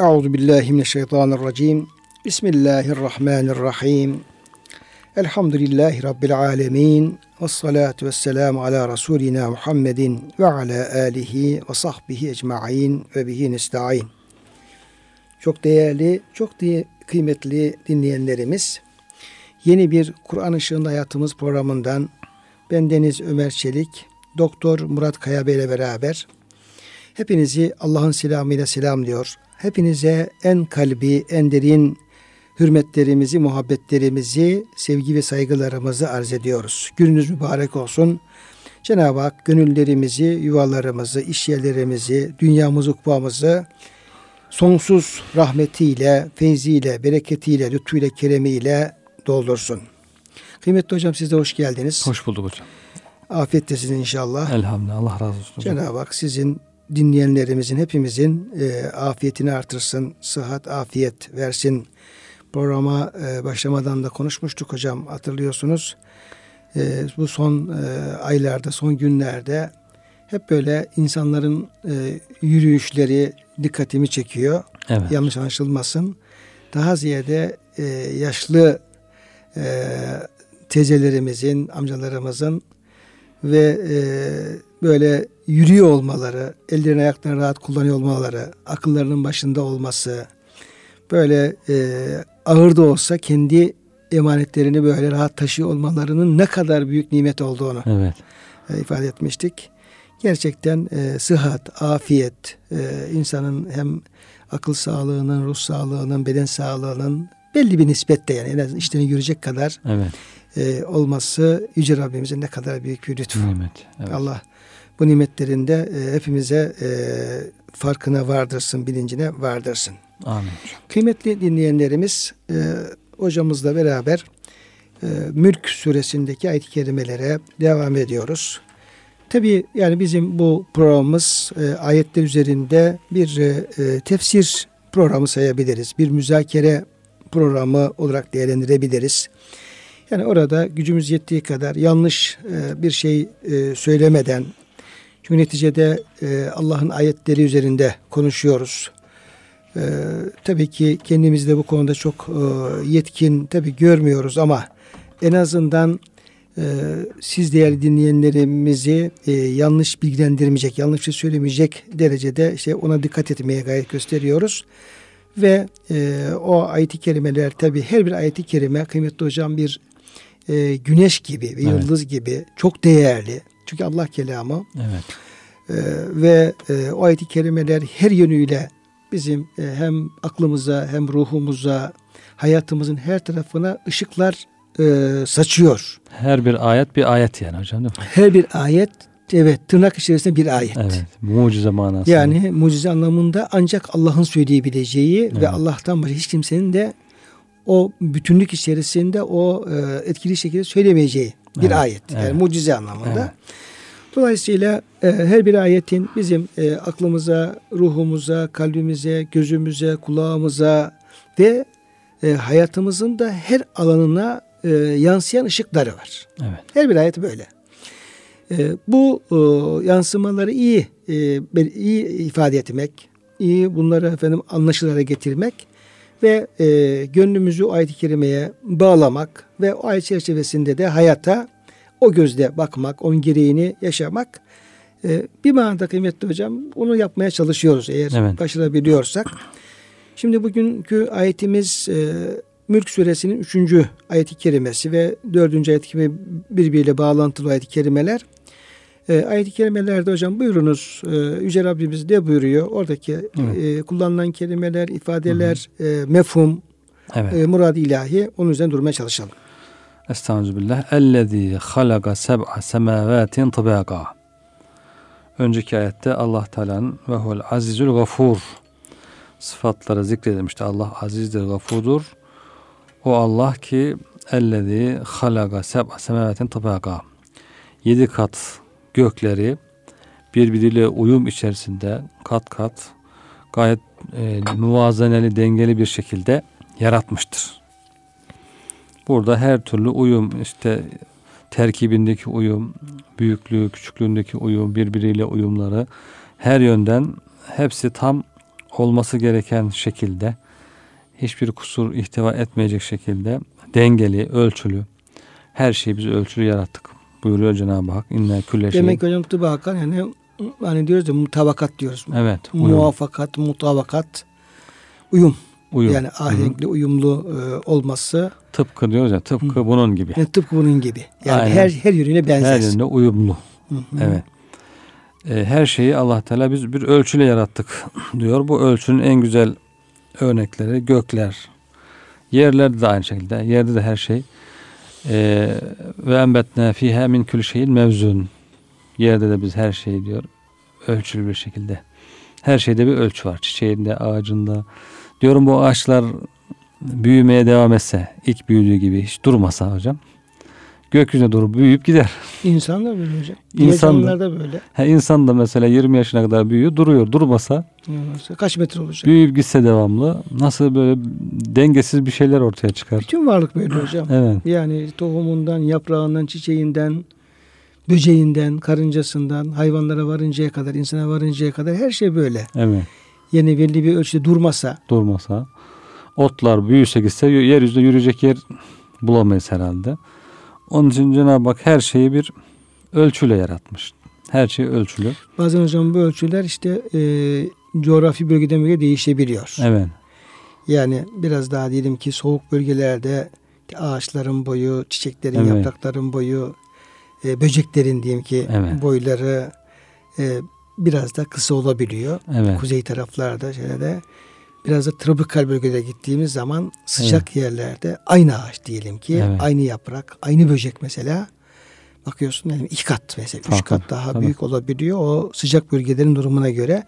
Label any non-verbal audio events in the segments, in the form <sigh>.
Euzu billahi mineşşeytanirracim. Bismillahirrahmanirrahim. Elhamdülillahi rabbil alamin. Ves salatu vesselamu ala rasulina Muhammedin ve ala alihi ve sahbihi ecmaîn ve bihi nestaîn. Çok değerli, çok diye kıymetli dinleyenlerimiz, yeni bir Kur'an Işığında Hayatımız programından ben Deniz Ömer Çelik, Doktor Murat Kaya Bey ile beraber hepinizi Allah'ın selamıyla selamlıyor. Hepinize en kalbi, en derin hürmetlerimizi, muhabbetlerimizi, sevgi ve saygılarımızı arz ediyoruz. Gününüz mübarek olsun. Cenab-ı Hak gönüllerimizi, yuvalarımızı, iş yerlerimizi, dünyamızı, ukbamızı sonsuz rahmetiyle, feyziyle, bereketiyle, lütfuyla, keremiyle doldursun. Kıymetli hocam siz de hoş geldiniz. Hoş bulduk hocam. Afiyettesiniz inşallah. Elhamdülillah. Allah razı olsun. Cenab-ı Hak sizin dinleyenlerimizin hepimizin e, afiyetini artırsın, sıhhat, afiyet versin. Programa e, başlamadan da konuşmuştuk hocam hatırlıyorsunuz. E, bu son e, aylarda, son günlerde hep böyle insanların e, yürüyüşleri dikkatimi çekiyor. Evet. Yanlış anlaşılmasın. Daha ziyade e, yaşlı e, teyzelerimizin, amcalarımızın ve e, böyle yürüyor olmaları, ellerini ayaklarını rahat kullanıyor olmaları, akıllarının başında olması, böyle e, ağır da olsa kendi emanetlerini böyle rahat taşıyor olmalarının ne kadar büyük nimet olduğunu Evet. e, ifade etmiştik. Gerçekten e, sıhhat, afiyet, e, insanın hem akıl sağlığının, ruh sağlığının, beden sağlığının belli bir nispette yani en azından işlerini görecek kadar Evet. e, olması Yüce Rabbimizin ne kadar büyük bir lütfu. Nimet. Evet. Allah bu nimetlerinde e, hepimize e, farkına vardırsın, bilincine vardırsın. Amin. Kıymetli dinleyenlerimiz e, hocamızla beraber e, Mülk suresindeki ayet-i kerimelere devam ediyoruz. Tabi yani bizim bu programımız e, ayetler üzerinde bir e, tefsir programı sayabiliriz. Bir müzakere programı olarak değerlendirebiliriz. Yani orada gücümüz yettiği kadar yanlış e, bir şey e, söylemeden çünkü neticede e, Allah'ın ayetleri üzerinde konuşuyoruz. E, tabii ki kendimizi de bu konuda çok e, yetkin tabii görmüyoruz ama en azından e, siz değerli dinleyenlerimizi e, yanlış bilgilendirmeyecek, yanlış şey söylemeyecek derecede işte ona dikkat etmeye gayret gösteriyoruz. Ve e, o ayet-i kerimeler tabii her bir ayet-i kerime kıymetli hocam bir e, güneş gibi ve Evet. yıldız gibi çok değerli. Çünkü Allah kelamı Evet. ee, ve e, o ayet-i kerimeler her yönüyle bizim e, hem aklımıza hem ruhumuza hayatımızın her tarafına ışıklar e, saçıyor. Her bir ayet bir ayet yani hocam değil mi? Her bir ayet evet tırnak içerisinde bir ayet. Evet. Mucize manası. Yani mucize anlamında ancak Allah'ın söyleyebileceği ve Evet. Allah'tan başka hiç kimsenin de o bütünlük içerisinde o e, etkili şekilde söylemeyeceği bir Evet, ayet. Yani evet. mucize anlamında. Evet. Dolayısıyla e, her bir ayetin bizim e, aklımıza, ruhumuza, kalbimize, gözümüze, kulağımıza ve e, hayatımızın da her alanına e, yansıyan ışıkları var. Evet. Her bir ayet böyle. E, bu e, yansımaları iyi e, iyi ifade etmek, iyi bunları efendim anlaşılara getirmek ve e, gönlümüzü ayet-i kerimeye bağlamak ve o ayet çerçevesinde de hayata o gözle bakmak, onun gereğini yaşamak e, bir manada kıymetli hocam onu yapmaya çalışıyoruz eğer Evet. başarabiliyorsak. Şimdi bugünkü ayetimiz e, Mülk suresinin 3. ayet-i kerimesi ve 4. ayet-i kerime birbiriyle bağlantılı ayet-i kerimeler. E, ayet-i kerimelerde hocam buyurunuz e, Yüce Rabbimiz ne buyuruyor? Oradaki Evet. e, kullanılan kelimeler, ifadeler, e, mefhum, Evet. e, murad ilahi onun üzerine durmaya çalışalım. Estağfirullah. Ellezî halaka seb'a semâvâtin tıbâka. Önceki ayette Allah Teala'nın ve huvel azizül gafur sıfatları zikredilmişti. Allah azizdir, gafurdur. O Allah ki ellezî halaka seb'a semâvâtin tıbâka. Yedi kat gökleri birbiriyle uyum içerisinde kat kat gayet e, muvazeneli dengeli bir şekilde yaratmıştır. Burada her türlü uyum işte terkibindeki uyum, büyüklüğü, küçüklüğündeki uyum, birbiriyle uyumları her yönden hepsi tam olması gereken şekilde hiçbir kusur ihtiva etmeyecek şekilde dengeli, ölçülü her şeyi biz ölçülü yarattık. Buyuruyor Cenab-ı Hak. İnne külle şey. Demek hocam tıbba hakan yani hani diyoruz ya mutabakat diyoruz. Evet. Uyum. Muvafakat, mutabakat, uyum. uyum. Yani ahenkli, uyumlu e, olması. Tıpkı diyoruz ya tıpkı Hı. bunun gibi. Yani tıpkı bunun gibi. Yani Aynen. her her yönüne benzer. Her yerinde uyumlu. Hı hı. Evet. E, her şeyi Allah Teala biz bir ölçüyle yarattık <clears throat> diyor. Bu ölçünün en güzel örnekleri gökler. Yerlerde de aynı şekilde. Yerde de her şey. E, ve embetne fiha min külli şeyin mevzun. Yerde de biz her şeyi diyor ölçülü bir şekilde. Her şeyde bir ölçü var. Çiçeğinde, ağacında. Diyorum bu ağaçlar büyümeye devam etse, ilk büyüdüğü gibi hiç durmasa hocam. Gökyüzüne doğru büyüyüp gider. İnsan da böyle hocam. İnsan da. da böyle. Ha, insan da mesela 20 yaşına kadar büyüyor, duruyor. Durmasa, Yani Kaç metre olacak? büyüyüp gitse devamlı nasıl böyle dengesiz bir şeyler ortaya çıkar. Bütün varlık böyle hocam. Evet, Yani tohumundan, yaprağından, çiçeğinden, böceğinden, karıncasından, hayvanlara varıncaya kadar, insana varıncaya kadar her şey böyle. evet. Yani belli bir ölçüde durmasa, Durmasa. Otlar büyüse gitse yeryüzünde yürüyecek yer bulamayız herhalde. Onun için Cenab-ı Hak her şeyi bir ölçüyle yaratmış. Her şey ölçülü. bazen hocam bu ölçüler işte e, coğrafi bölgeden bölgeye değişebiliyor. Evet, Yani biraz daha diyelim ki soğuk bölgelerde ağaçların boyu, çiçeklerin, Evet. yaprakların boyu, e, böceklerin diyelim ki Evet. boyları e, biraz da kısa olabiliyor. evet. Kuzey taraflarda şeyde biraz da tropikal bölgelere gittiğimiz zaman sıcak yerlerde aynı ağaç diyelim ki Evet. aynı yaprak, aynı böcek mesela bakıyorsun yani iki kat mesela üç kat daha tabii. büyük olabiliyor o sıcak bölgelerin durumuna göre.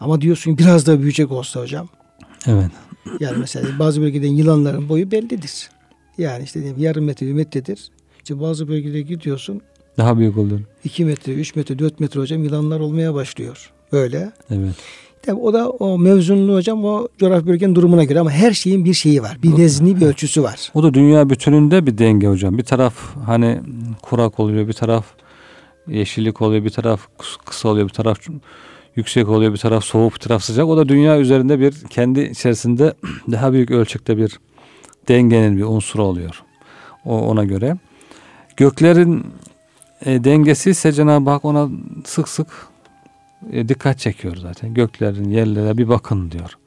Ama diyorsun biraz daha büyüyecek olsa hocam Evet, yani mesela bazı bölgeden yılanların boyu bellidir. Yani işte diyelim yarım metre, bir metredir. İşte bazı bölgelere gidiyorsun daha büyük oluyor. 2 metre, 3 metre, 4 metre hocam yılanlar olmaya başlıyor. Böyle. Evet. Tabii o da o mevzunlu hocam o coğrafi bölgenin durumuna göre ama her şeyin bir şeyi var. Bir nezni bir ölçüsü var. O da dünya bütününde bir denge hocam. Bir taraf hani kurak oluyor, bir taraf yeşillik oluyor, bir taraf kıs- kısa oluyor, bir taraf yüksek oluyor, bir taraf soğuk, bir taraf sıcak. O da dünya üzerinde bir kendi içerisinde <clears throat> daha büyük ölçekte bir dengenin bir unsuru oluyor. O ona göre. Göklerin e, dengesi ise Cenab-ı Hak ona sık sık e, dikkat çekiyor zaten. Göklerin yerlere bir bakın diyor.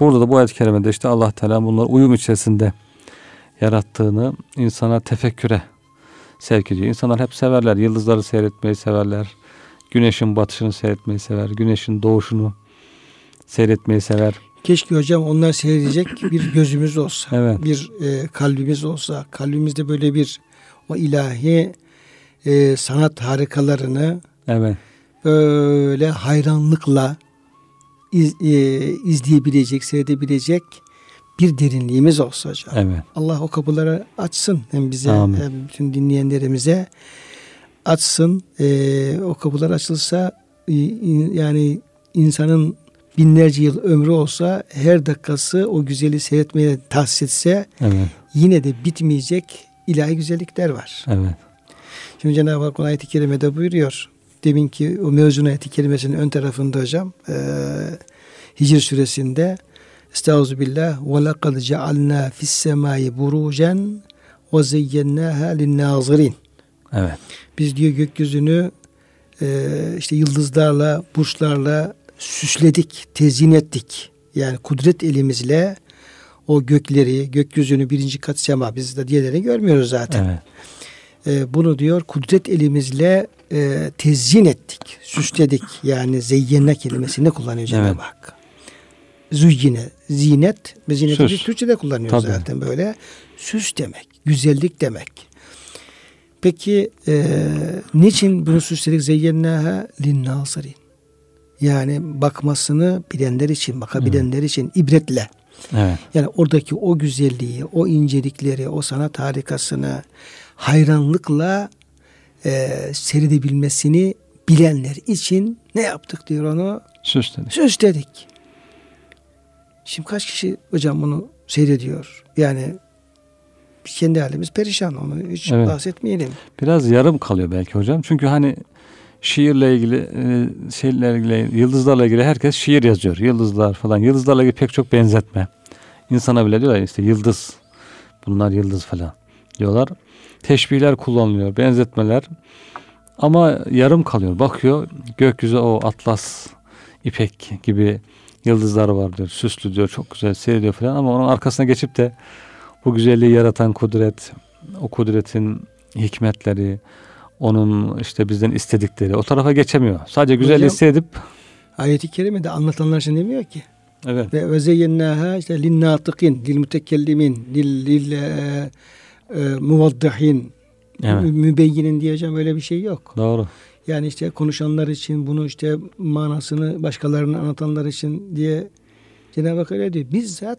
Burada da bu ayet-i kerimede işte Allah Teala bunlar uyum içerisinde yarattığını insana tefekküre sevk ediyor. İnsanlar hep severler. Yıldızları seyretmeyi severler. Güneşin batışını seyretmeyi sever. Güneşin doğuşunu seyretmeyi sever. Keşke hocam onlar seyredecek bir gözümüz olsa. Evet. Bir e, kalbimiz olsa. Kalbimizde böyle bir o ilahi e, sanat harikalarını Evet. Böyle hayranlıkla iz, e, izleyebilecek, seyredebilecek bir derinliğimiz olsa hocam. Evet. Allah o kapıları açsın hem bize Amin. hem bütün dinleyenlerimize açsın. Ee, o kapılar açılsa e, in- yani insanın binlerce yıl ömrü olsa her dakikası o güzeli seyretmeye tahsis etse Evet. yine de bitmeyecek ilahi güzellikler var. Evet. Şimdi Cenab-ı Hak ayet-i kerimede buyuruyor. Deminki o mevzun ayet-i kerimesinin ön tarafında hocam e, Hicr suresinde Estaizu billah ve lekad cealna fis semai burucen ve zeyyennaha linnazirin. Evet. Biz diyor gökyüzünü e, işte yıldızlarla, burçlarla süsledik, tezyin ettik. Yani kudret elimizle o gökleri, gökyüzünü birinci kat sema biz de diğerlerini görmüyoruz zaten. Evet. E, bunu diyor kudret elimizle e, tezyin ettik, süsledik. Yani zeyyenne kelimesini kullanıyor Cenab-ı Evet. Hak. Züyyine, zinet ve zineti biz Türkçe'de kullanıyoruz Tabii. zaten böyle. Süs demek, güzellik demek. Peki e, niçin bunu süsledik? Zeyyennaha linnâzirin. Yani bakmasını bilenler için, bakabilenler için ibretle. Evet. Yani oradaki o güzelliği, o incelikleri, o sanat harikasını hayranlıkla e, seyredebilmesini bilenler için ne yaptık diyor onu? Süsledik. Süsledik. Şimdi kaç kişi hocam bunu seyrediyor? Yani kendi halimiz perişan onu hiç Evet. bahsetmeyelim. Biraz yarım kalıyor belki hocam. Çünkü hani şiirle ilgili e, şeylerle yıldızlarla ilgili herkes şiir yazıyor. Yıldızlar falan. Yıldızlarla ilgili pek çok benzetme. İnsana bile diyorlar işte yıldız. Bunlar yıldız falan diyorlar. Teşbihler kullanılıyor, benzetmeler. Ama yarım kalıyor. Bakıyor gökyüzü o atlas, ipek gibi yıldızlar var diyor. Süslü diyor, çok güzel seyrediyor falan ama onun arkasına geçip de bu güzelliği yaratan kudret, o kudretin hikmetleri, onun işte bizden istedikleri o tarafa geçemiyor. Sadece güzelliği Hocam, seyredip Ayet-i kerimede anlatanlar için demiyor ki. evet. Ve ve zeyyennâhâ işte linnâtıkîn, lil mütekellimin, lil, lil e, muvaddihin, Evet. mü- mübeyyinin diyeceğim öyle bir şey yok. Doğru. Yani işte konuşanlar için bunu işte manasını başkalarına anlatanlar için diye Cenab-ı Hak öyle diyor. Bizzat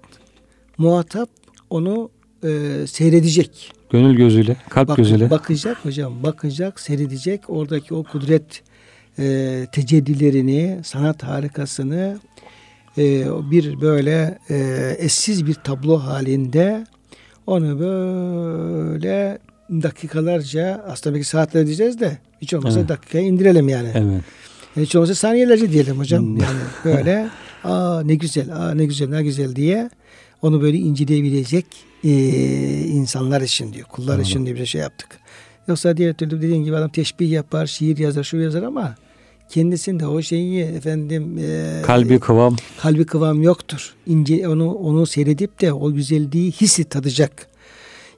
muhatap onu e, seyredecek. Gönül gözüyle, kalp Bak- gözüyle. Bakacak hocam, bakacak, seyredecek. Oradaki o kudret e, tecellilerini, sanat harikasını e, bir böyle e, eşsiz bir tablo halinde onu böyle dakikalarca aslında belki saatler diyeceğiz de hiç olmazsa Evet. dakikaya indirelim yani. Evet. Hiç olmazsa saniyelerce diyelim hocam. Hmm. Yani böyle <laughs> aa ne güzel, aa ne güzel, ne güzel diye onu böyle inceleyebilecek e, insanlar için diyor. Kullar Doğru. için diye bir şey yaptık. Yoksa diğer türlü dediğin gibi adam teşbih yapar, şiir yazar, şu yazar ama kendisinde o şeyi efendim e, Kalbi kıvam. kalbi kıvam yoktur. İnce onu onu seyredip de o güzelliği hissi tadacak.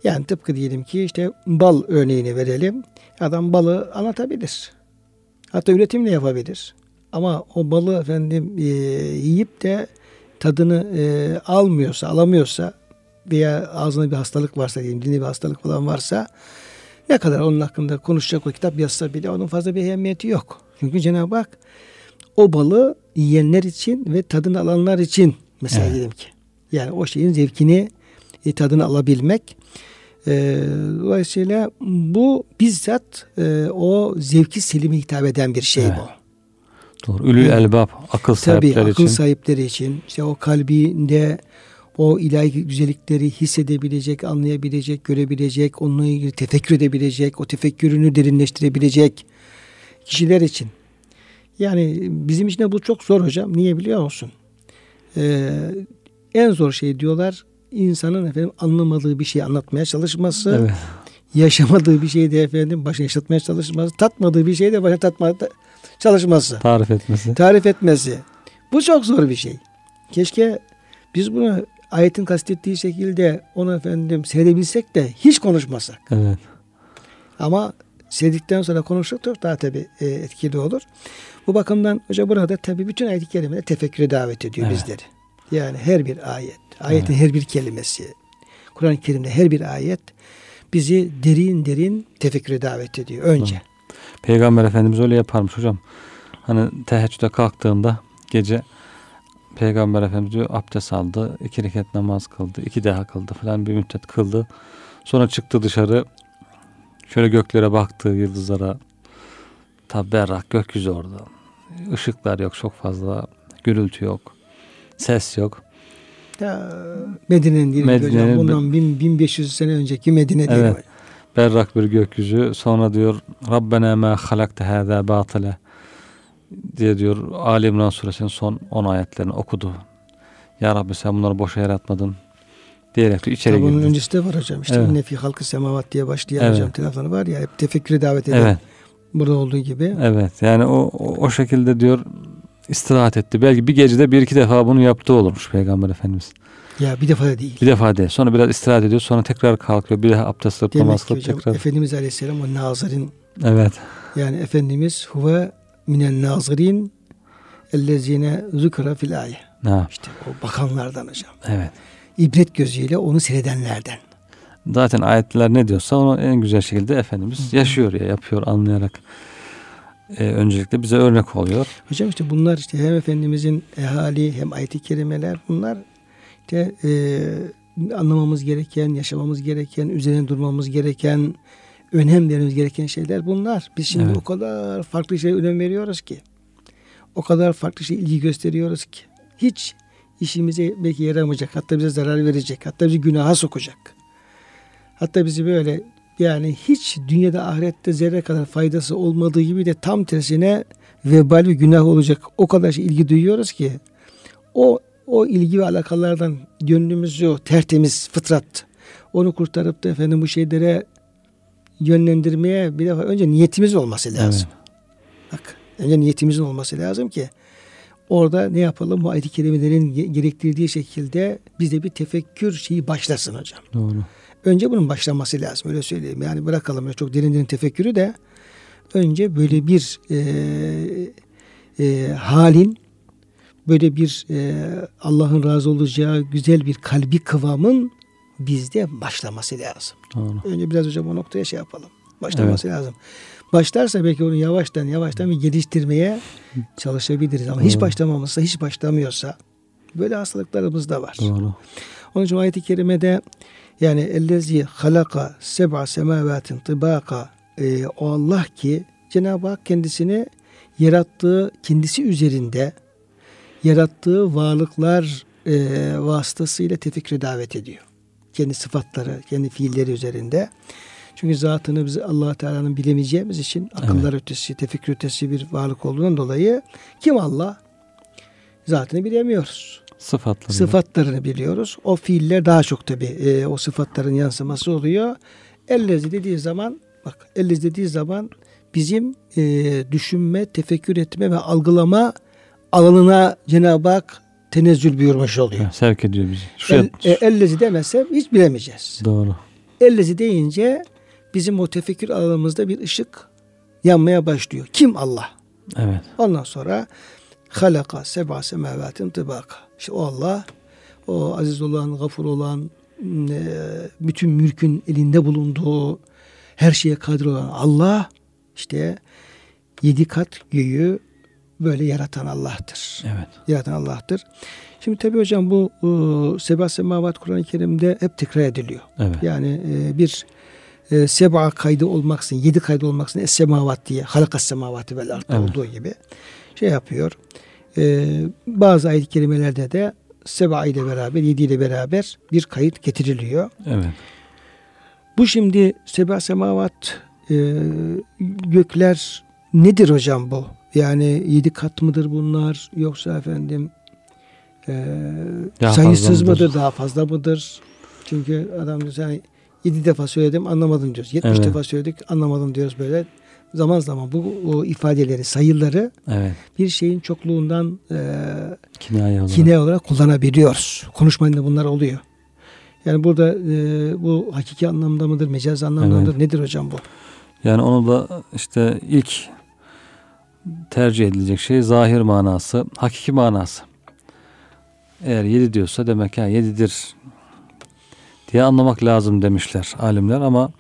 Yani tıpkı diyelim ki işte bal örneğini verelim. Adam balı anlatabilir. Hatta üretimle yapabilir. Ama o balı efendim e, yiyip de tadını e, almıyorsa, alamıyorsa veya ağzında bir hastalık varsa diyelim, dilinde bir hastalık falan varsa ne kadar onun hakkında konuşacak o kitap yazsa bile onun fazla bir ehemmiyeti yok. Çünkü Cenab-ı Hak o balı yiyenler için ve tadını alanlar için mesela Evet. diyelim ki. Yani o şeyin zevkini, e, tadını alabilmek. E, dolayısıyla bu bizzat e, o zevki selime hitap eden bir şey Evet. bu. Doğru. Ülül elbab. Akıl Tabii sahipleri akıl için. sahipleri için işte o kalbinde o ilahi güzellikleri hissedebilecek, anlayabilecek, görebilecek, onunla ilgili tefekkür edebilecek, o tefekkürünü derinleştirebilecek kişiler için. Yani bizim için de bu çok zor hocam. Niye biliyor musun? Ee, en zor şey diyorlar insanın efendim anlamadığı bir şeyi anlatmaya çalışması, Evet. yaşamadığı bir şeyi de efendim başına yaşatmaya çalışması, tatmadığı bir şeyi de başına tatmaya çalışması Tarif etmesi. tarif etmesi. Bu çok zor bir şey. Keşke biz bunu ayetin kastettiği şekilde onu efendim seyredebilsek de hiç konuşmasak. Evet. Ama seyredikten sonra konuştuk daha tabi e, etkili olur. Bu bakımdan hoca burada tabi bütün ayet-i kerimeler tefekküre davet ediyor Evet. bizleri. Yani her bir ayet, ayetin her bir kelimesi, Kur'an-ı Kerim'de her bir ayet bizi derin derin tefekküre davet ediyor önce. Peygamber Efendimiz öyle yaparmış hocam. Hani teheccüde kalktığında gece Peygamber Efendimiz diyor abdest aldı. iki rekat namaz kıldı. iki daha kıldı falan bir müddet kıldı. Sonra çıktı dışarı. Şöyle göklere baktı yıldızlara. Tabi berrak gökyüzü orada. Işıklar yok çok fazla. Gürültü yok. Ses yok. Medine'nin değil mi hocam? Bundan bin- 1500 sene önceki Medine değil Evet. Berrak bir gökyüzü. Sonra diyor Rabbena ma halakte hâzâ batile diye diyor Ali İmran suresinin son 10 ayetlerini okudu. Ya Rabbi sen bunları boşa yaratmadın diyerek de içeri Tabi bunun girdi. öncesi de var hocam. İşte Evet. inne fi halkı semavat diye başlayan Evet. hocam tarafları var ya hep tefekküre davet eden. Evet, Burada olduğu gibi. evet. Yani o, o, o şekilde diyor istirahat etti. Belki bir gecede bir iki defa bunu yaptığı olurmuş Peygamber Efendimiz. Ya bir defa da değil. Bir defa değil. Sonra biraz istirahat ediyor. Sonra tekrar kalkıyor. Bir daha abdest alıp namaz kılıp tekrar. Efendimiz Aleyhisselam o nazirin Evet. yani Efendimiz huve minen nazirin ellezine zükra fil ayet. İşte o bakanlardan hocam. evet. İbret gözüyle onu seyredenlerden. Zaten ayetler ne diyorsa onu en güzel şekilde Efendimiz yaşıyor ya yapıyor anlayarak. Ee, öncelikle bize örnek oluyor. Hocam işte bunlar işte hem Efendimizin ehali hem ayet-i kerimeler bunlar işte e, anlamamız gereken, yaşamamız gereken, üzerine durmamız gereken, önem vermemiz gereken şeyler bunlar. Biz şimdi Evet. o kadar farklı şeye önem veriyoruz ki. O kadar farklı şey ilgi gösteriyoruz ki. Hiç işimize belki yaramayacak. Hatta bize zarar verecek. Hatta bizi günaha sokacak. Hatta bizi böyle yani hiç dünyada ahirette zerre kadar faydası olmadığı gibi de tam tersine vebal ve günah olacak. O kadar şey ilgi duyuyoruz ki o o ilgi ve alakalardan gönlümüzü o tertemiz fıtrat onu kurtarıp da efendim bu şeylere yönlendirmeye bir defa önce niyetimiz olması lazım. Evet. Bak önce niyetimizin olması lazım ki orada ne yapalım bu ayet-i kerimelerin gerektirdiği şekilde bizde bir tefekkür şeyi başlasın hocam. Doğru. Önce bunun başlaması lazım öyle söyleyeyim. Yani bırakalım çok derin derin tefekkürü de önce böyle bir e, e, halin böyle bir e, Allah'ın razı olacağı güzel bir kalbi kıvamın bizde başlaması lazım. Doğru. Önce biraz hocam o noktaya şey yapalım. Başlaması evet. lazım. Başlarsa belki onu yavaştan yavaştan bir geliştirmeye çalışabiliriz. Ama Doğru. hiç başlamamışsa, hiç başlamıyorsa böyle hastalıklarımız da var. Doğru. Onun için ayet-i kerimede yani ellezi halaka seb'a semavatin tibaka e, o Allah ki Cenab-ı Hak kendisini yarattığı kendisi üzerinde yarattığı varlıklar e, vasıtasıyla tefekküre davet ediyor. Kendi sıfatları, kendi fiilleri üzerinde. Çünkü zatını biz allah Teala'nın bilemeyeceğimiz için akıllar evet. ötesi, tefekkür ötesi bir varlık olduğundan dolayı kim Allah? Zatını bilemiyoruz. Sıfatlarını. Sıfatlarını biliyoruz. O fiiller daha çok tabi e, o sıfatların yansıması oluyor. Ellezi dediği zaman bak ellezi dediği zaman bizim e, düşünme, tefekkür etme ve algılama alanına Cenab-ı Hak tenezzül buyurmuş oluyor. Ha, sevk ediyor bizi. Şuraya... El, e, ellezi demezse hiç bilemeyeceğiz. Doğru. Ellezi deyince bizim o tefekkür alanımızda bir ışık yanmaya başlıyor. Kim Allah? Evet. Ondan sonra halaka seba semavatin tıbaka. İşte o Allah o aziz olan, gafur olan, e, bütün mülkün elinde bulunduğu, her şeye kadir olan Allah işte yedi kat göğü böyle yaratan Allah'tır. Evet. Yaratan Allah'tır. Şimdi tabii hocam bu e, Seba Semavat Kur'an-ı Kerim'de hep tekrar ediliyor. Evet. Yani e, bir e, seba kaydı olmaksın, yedi kaydı olmaksın es semavat diye halakas semavati vel evet. olduğu gibi şey yapıyor. E, bazı ayet kelimelerde de seba ile beraber, yedi ile beraber bir kayıt getiriliyor. Evet. Bu şimdi seba semavat e, gökler nedir hocam bu? Yani yedi kat mıdır bunlar yoksa efendim e, sayısız mıdır daha fazla mıdır? Çünkü adam yani yedi defa söyledim anlamadım diyoruz. Yetmiş evet. defa söyledik anlamadım diyoruz böyle. Zaman zaman bu o ifadeleri, sayıları evet. bir şeyin çokluğundan e, kinaye, olarak. kinaye olarak kullanabiliyoruz. Konuşmayında bunlar oluyor. Yani burada e, bu hakiki anlamda mıdır, mecaz anlamda mıdır? Evet. Nedir hocam bu? Yani onu da işte ilk tercih edilecek şey zahir manası, hakiki manası. Eğer yedi diyorsa demek ya yedidir diye anlamak lazım demişler alimler ama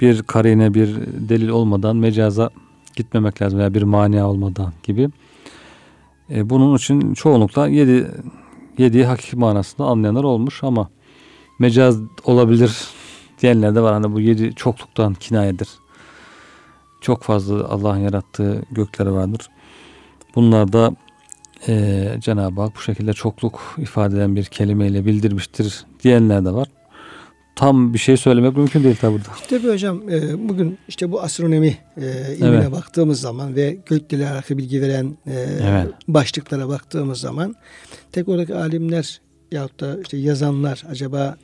bir karine bir delil olmadan mecaza gitmemek lazım veya bir mania olmadan gibi. E, bunun için çoğunlukla yedi, yediği hakiki manasında anlayanlar olmuş ama mecaz olabilir diyenler de var. Hani bu yedi çokluktan kinayedir. Çok fazla Allah'ın yarattığı gökleri vardır. Bunlar da e, Cenab-ı Hak bu şekilde çokluk ifade eden bir kelimeyle bildirmiştir diyenler de var tam bir şey söylemek mümkün değil tabi burada. Tabii hocam e, bugün işte bu astronomi e, ilmine evet. baktığımız zaman ve gökle alakalı bilgi veren e, evet. başlıklara baktığımız zaman tek oradaki alimler yahut da işte yazanlar acaba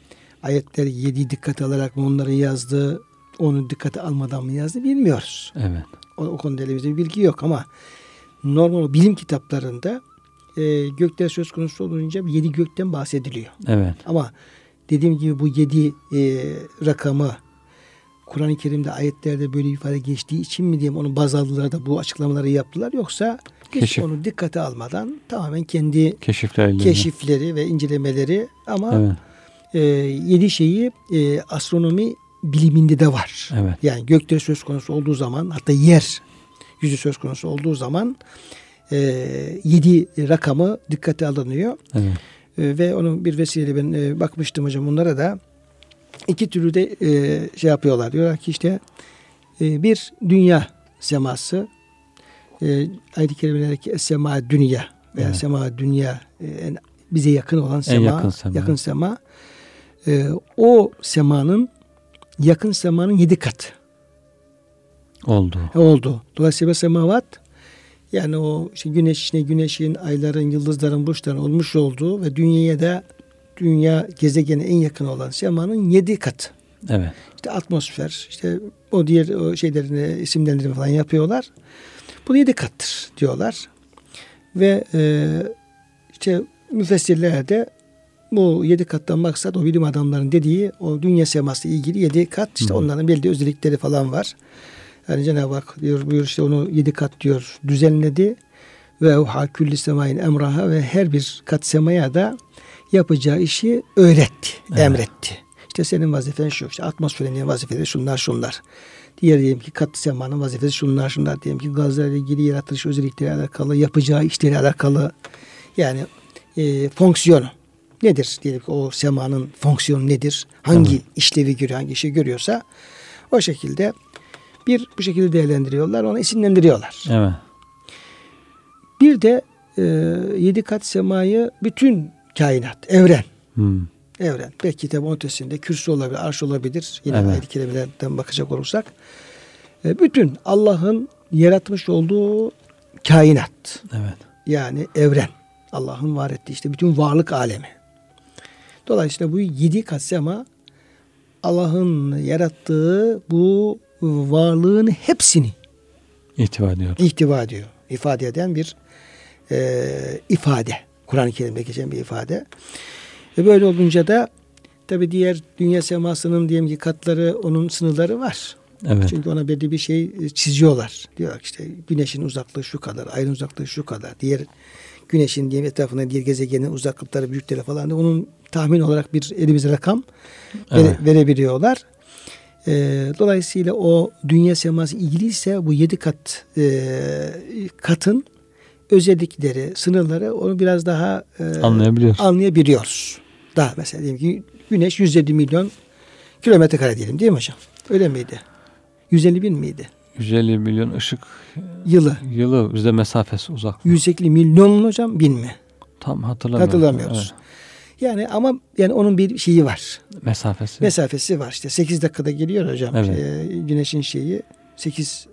ayetleri yedi dikkate alarak mı onların yazdığı onu dikkate almadan mı yazdı bilmiyoruz. Evet. O, o konuda elimizde bir bilgi yok ama normal bilim kitaplarında e, gökler söz konusu olunca yedi gökten bahsediliyor. Evet. Ama dediğim gibi bu yedi e, rakamı Kur'an-ı Kerim'de ayetlerde böyle ifade geçtiği için mi diyeyim onu baz aldılar da bu açıklamaları yaptılar yoksa hiç Keşif. onu dikkate almadan tamamen kendi keşifleri ve incelemeleri ama evet. e, yedi şeyi e, astronomi biliminde de var. Evet. Yani gökte söz konusu olduğu zaman hatta yer yüzü söz konusu olduğu zaman e, yedi rakamı dikkate alınıyor. Evet. E, ve onun bir vesileyle ben e, bakmıştım hocam onlara da iki türlü de e, şey yapıyorlar. Diyorlar ki işte e, bir dünya seması e, ayet-i kerimelerdeki sema dünya veya evet. sema dünya e, bize yakın olan sema, yakın sema, yakın sema e, o semanın yakın semanın yedi kat oldu. oldu. Dolayısıyla semavat yani o işte güneş içine güneşin, ayların, yıldızların, burçların olmuş olduğu ve dünyaya da dünya gezegene en yakın olan semanın yedi kat. Evet. İşte atmosfer, işte o diğer o şeylerini isimlendirme falan yapıyorlar. Bu yedi kattır diyorlar. Ve e, işte müfessirler de bu yedi kattan maksat o bilim adamlarının dediği o dünya seması ilgili yedi kat işte Hı. onların belli özellikleri falan var. Yani Cenab-ı Hak diyor buyur işte onu yedi kat diyor düzenledi ve o külli semayin emraha ve her bir kat semaya da yapacağı işi öğretti, Evet. emretti. İşte senin vazifen şu, işte atmosferin vazifeleri şunlar şunlar. Diğer diyelim ki kat semanın vazifesi şunlar şunlar diyelim ki gazlarla ilgili yaratılış özellikleri alakalı, yapacağı işleri alakalı yani e, fonksiyonu nedir diyelim ki o semanın fonksiyonu nedir? Hangi Evet. işlevi görüyor, hangi işi görüyorsa o şekilde bir bu şekilde değerlendiriyorlar, onu isimlendiriyorlar. Evet. Bir de e, yedi kat semayı bütün kainat, evren, Hmm. evren. Belki onun ötesinde kürsü olabilir, arş olabilir. Yine Evet. ayet-i kerimelerden bakacak olursak. E, bütün Allah'ın yaratmış olduğu kainat. Evet. Yani evren. Allah'ın var ettiği işte bütün varlık alemi. Dolayısıyla bu yedi kat sema Allah'ın yarattığı bu varlığın hepsini İhtiva ediyor. ihtiva ediyor. ifade eden bir e, ifade. Kur'an-ı Kerim'de geçen bir ifade. Ve böyle olunca da tabi diğer dünya semasının diyelim ki katları onun sınırları var. Evet. Çünkü ona belli bir şey e, çiziyorlar. Diyor işte güneşin uzaklığı şu kadar, ayın uzaklığı şu kadar. Diğer güneşin diyelim etrafında diğer gezegenin uzaklıkları, büyükleri falan da onun tahmin olarak bir elimize rakam Evet. verebiliyorlar. E, dolayısıyla o dünya seması ilgiliyse bu yedi kat e, katın özellikleri, sınırları onu biraz daha e, Anlayabiliyoruz. anlayabiliyoruz. Daha mesela diyelim ki güneş 150 milyon kilometre kare diyelim değil mi hocam? Öyle miydi? 150 bin miydi? 150 milyon ışık Yılı. yılı bizde mesafesi uzak. 150 milyon mu hocam bin mi? Tam hatırlamıyorum. Hatırlamıyoruz. Yani ama yani onun bir şeyi var. Mesafesi. Mesafesi var işte 8 dakikada geliyor hocam. Evet. Ee, güneşin şeyi 8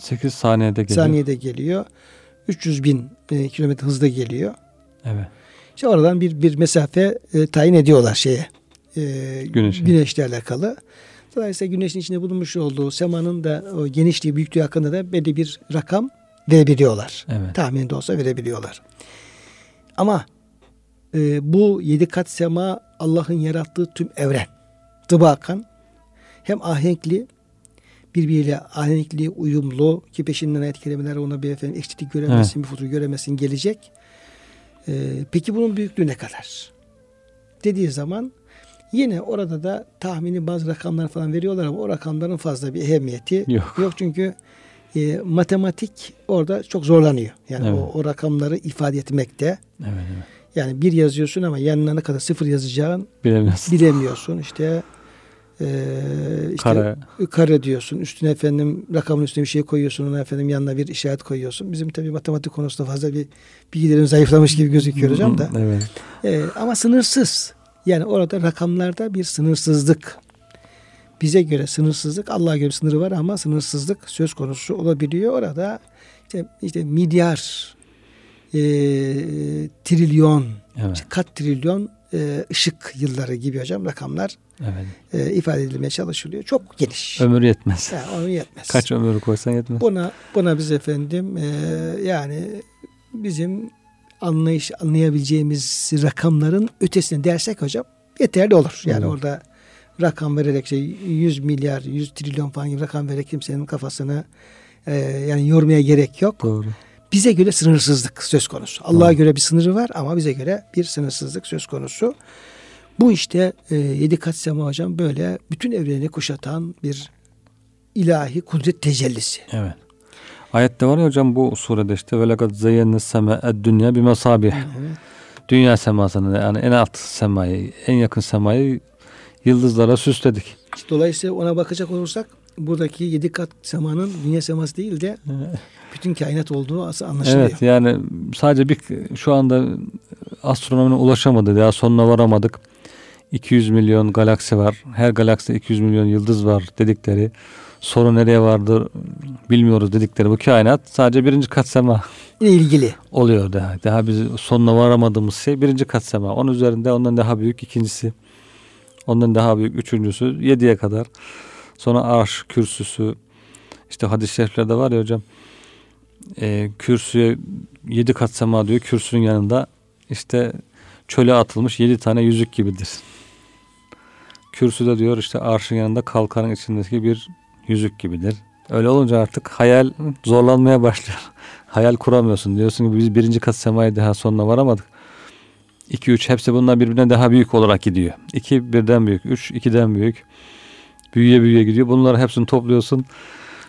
8 saniyede geliyor. saniyede geliyor. 300 bin e, kilometre hızda geliyor. Evet. İşte oradan bir bir mesafe e, tayin ediyorlar şeye. E, Güneşe. Güneşle alakalı. Dolayısıyla güneşin içinde bulunmuş olduğu semanın da o genişliği, büyüklüğü hakkında da belli bir rakam verebiliyorlar. Evet. Tahmini de olsa verebiliyorlar. Ama e, bu yedi kat sema Allah'ın yarattığı tüm evren. Tıbakan hem ahenkli birbiriyle ahenkli, uyumlu ki peşinden ayet kelimeler ona bir efendim eksiklik göremesin, bir futur göremesin gelecek. E, peki bunun büyüklüğü ne kadar? Dediği zaman yine orada da tahmini bazı rakamlar falan veriyorlar ama o rakamların fazla bir ehemmiyeti Yok. yok çünkü e, matematik orada çok zorlanıyor. Yani Evet. o, o rakamları ifade etmekte. Evet. evet. Yani bir yazıyorsun ama yanına ne kadar sıfır yazacağın Bilemiyorsun. bilemiyorsun. İşte e, işte Kare. kare diyorsun. Üstüne efendim rakamın üstüne bir şey koyuyorsun. Ona efendim yanına bir işaret koyuyorsun. Bizim tabii matematik konusunda fazla bir bilgilerin zayıflamış gibi gözüküyor hocam da. Evet. E, ama sınırsız. Yani orada rakamlarda bir sınırsızlık. Bize göre sınırsızlık, Allah'a göre sınırı var ama sınırsızlık söz konusu olabiliyor. Orada işte, işte milyar, e, trilyon, Evet. işte kat trilyon e, ışık yılları gibi hocam rakamlar Evet. e, ifade edilmeye çalışılıyor. Çok geniş. Ömür yetmez. Yani onu yetmez. Kaç ömür koysan yetmez. Buna buna biz efendim e, yani bizim anlayış anlayabileceğimiz rakamların ötesine dersek hocam yeterli olur. Yani Olur. orada rakam vererek şey 100 milyar, 100 trilyon falan gibi rakam vererek kimsenin kafasını e, yani yormaya gerek yok. Doğru. Bize göre sınırsızlık söz konusu. Allah'a göre bir sınırı var ama bize göre bir sınırsızlık söz konusu. Bu işte e, yedi kat sema hocam böyle bütün evreni kuşatan bir ilahi kudret tecellisi. Evet. Ayette var ya hocam bu surede işte ve lekad zeyyenne seme dünya bir masabih. Evet. Dünya semasını yani en alt semayı, en yakın semayı yıldızlara süsledik. Dolayısıyla ona bakacak olursak buradaki yedi kat semanın dünya seması değil de bütün kainat olduğu asıl anlaşılıyor. Evet yani sadece bir şu anda astronominin ulaşamadığı ya sonuna varamadık. 200 milyon galaksi var. Her galakside 200 milyon yıldız var dedikleri. Soru nereye vardır bilmiyoruz dedikleri bu kainat sadece birinci kat sema ile ilgili oluyor daha. Daha biz sonuna varamadığımız şey birinci kat sema. Onun üzerinde ondan daha büyük ikincisi. Ondan daha büyük üçüncüsü yediye kadar. Sonra arş kürsüsü işte hadis-i şeriflerde var ya hocam e, kürsüye yedi kat sema diyor. Kürsünün yanında işte çöle atılmış yedi tane yüzük gibidir. Kürsüde diyor işte arşın yanında kalkanın içindeki bir yüzük gibidir. Öyle olunca artık hayal zorlanmaya başlıyor. <laughs> hayal kuramıyorsun. Diyorsun ki biz birinci kat semaya daha sonuna varamadık. 2 3 hepsi bunlar birbirinden daha büyük olarak gidiyor. 2 birden büyük, 3 2'den büyük. Büyüye büyüye gidiyor. Bunları hepsini topluyorsun.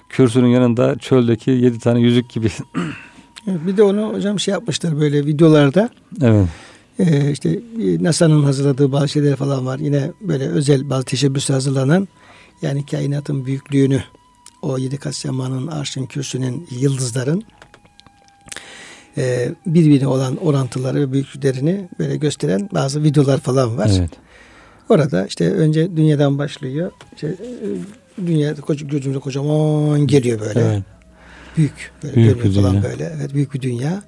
Kürsünün yanında çöldeki 7 tane yüzük gibi. <clears throat> bir de onu hocam şey yapmışlar böyle videolarda. Evet. Ee, işte NASA'nın hazırladığı bazı şeyler falan var. Yine böyle özel bazı teşebbüsle hazırlanan yani kainatın büyüklüğünü o yedi kat semanın, arşın, kürsünün, yıldızların e, birbirine olan orantıları ve büyüklüklerini böyle gösteren bazı videolar falan var. Evet. Orada işte önce dünyadan başlıyor. İşte, e, dünya gözümüze kocaman geliyor böyle. Evet. Büyük böyle büyük bir falan dünya. böyle. Evet büyük bir dünya.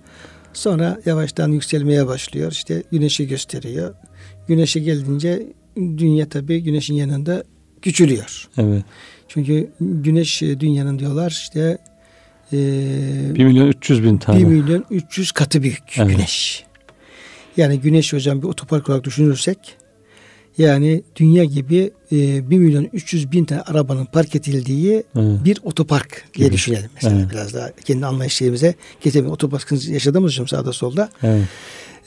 Sonra yavaştan yükselmeye başlıyor. İşte güneşi gösteriyor. Güneşe gelince dünya tabii güneşin yanında küçülüyor. Evet. Çünkü güneş e, dünyanın diyorlar işte e, 1 milyon 300 bin tane. 1 milyon 300 katı büyük evet. güneş. Yani güneş hocam bir otopark olarak düşünürsek yani dünya gibi e, 1 milyon 300 bin tane arabanın park edildiği evet. bir otopark diye gibi. düşünelim. Mesela evet. biraz daha kendi anlayış şeyimize getirelim. Otoparkın yaşadığımız için sağda solda. Evet.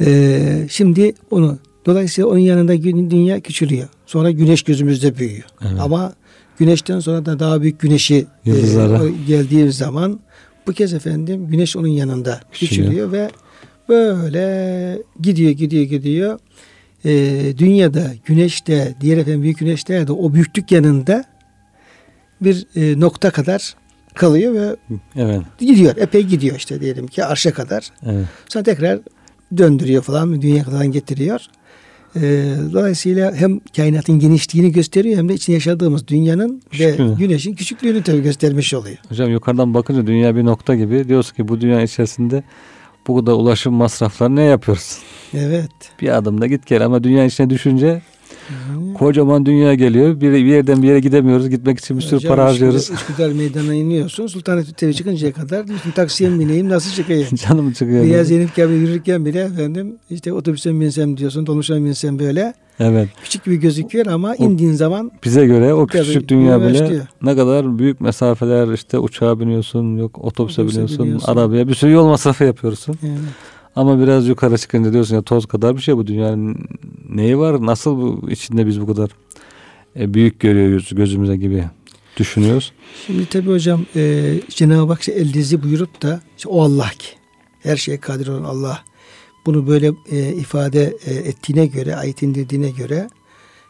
E, şimdi onu dolayısıyla onun yanında dünya küçülüyor. Sonra güneş gözümüzde büyüyor. Evet. Ama güneşten sonra da daha büyük güneşi e, geldiği zaman bu kez efendim güneş onun yanında küçülüyor ve böyle gidiyor gidiyor gidiyor. E, dünyada güneşte diğer efendim büyük güneşte de o büyüklük yanında bir e, nokta kadar kalıyor ve evet. gidiyor. Epey gidiyor işte diyelim ki arşa kadar. Evet. Sonra tekrar döndürüyor falan dünya kadar getiriyor. E, dolayısıyla hem kainatın genişliğini gösteriyor hem de içinde yaşadığımız dünyanın Küçüklüğünü. ve güneşin küçüklüğünü tabii göstermiş oluyor. Hocam yukarıdan bakınca dünya bir nokta gibi. Diyorsun ki bu dünya içerisinde bu kadar ulaşım masrafları ne yapıyoruz? Evet. Bir adımda git gel ama dünya içine düşünce Kocaman dünya geliyor. Bir, bir yerden bir yere gidemiyoruz. Gitmek için bir sürü Hocam, para harcıyoruz. Üsküdar meydana iniyorsun. Sultanahmet TV çıkıncaya kadar diyorsun taksiye mi bineyim nasıl çıkayım? <laughs> Canım çıkıyor. Zeynep gibi yürürken bile efendim işte otobüse binsem diyorsun. Dolmuşa binsem böyle. Evet. Küçük gibi gözüküyor ama o, indiğin zaman bize göre o küçük dünya bile ne kadar büyük mesafeler işte uçağa biniyorsun, yok otobüse, otobüse biniyorsun, biniyorsun, arabaya bir sürü yol masrafı yapıyorsun. Evet. Ama biraz yukarı çıkınca diyorsun ya toz kadar bir şey bu dünyanın neyi var? Nasıl bu içinde biz bu kadar e, büyük görüyoruz gözümüze gibi düşünüyoruz. Şimdi tabii hocam e, Cenab-ı Hak el dizi buyurup da işte o Allah ki her şeye kadir olan Allah bunu böyle e, ifade e, ettiğine göre ayet indirdiğine göre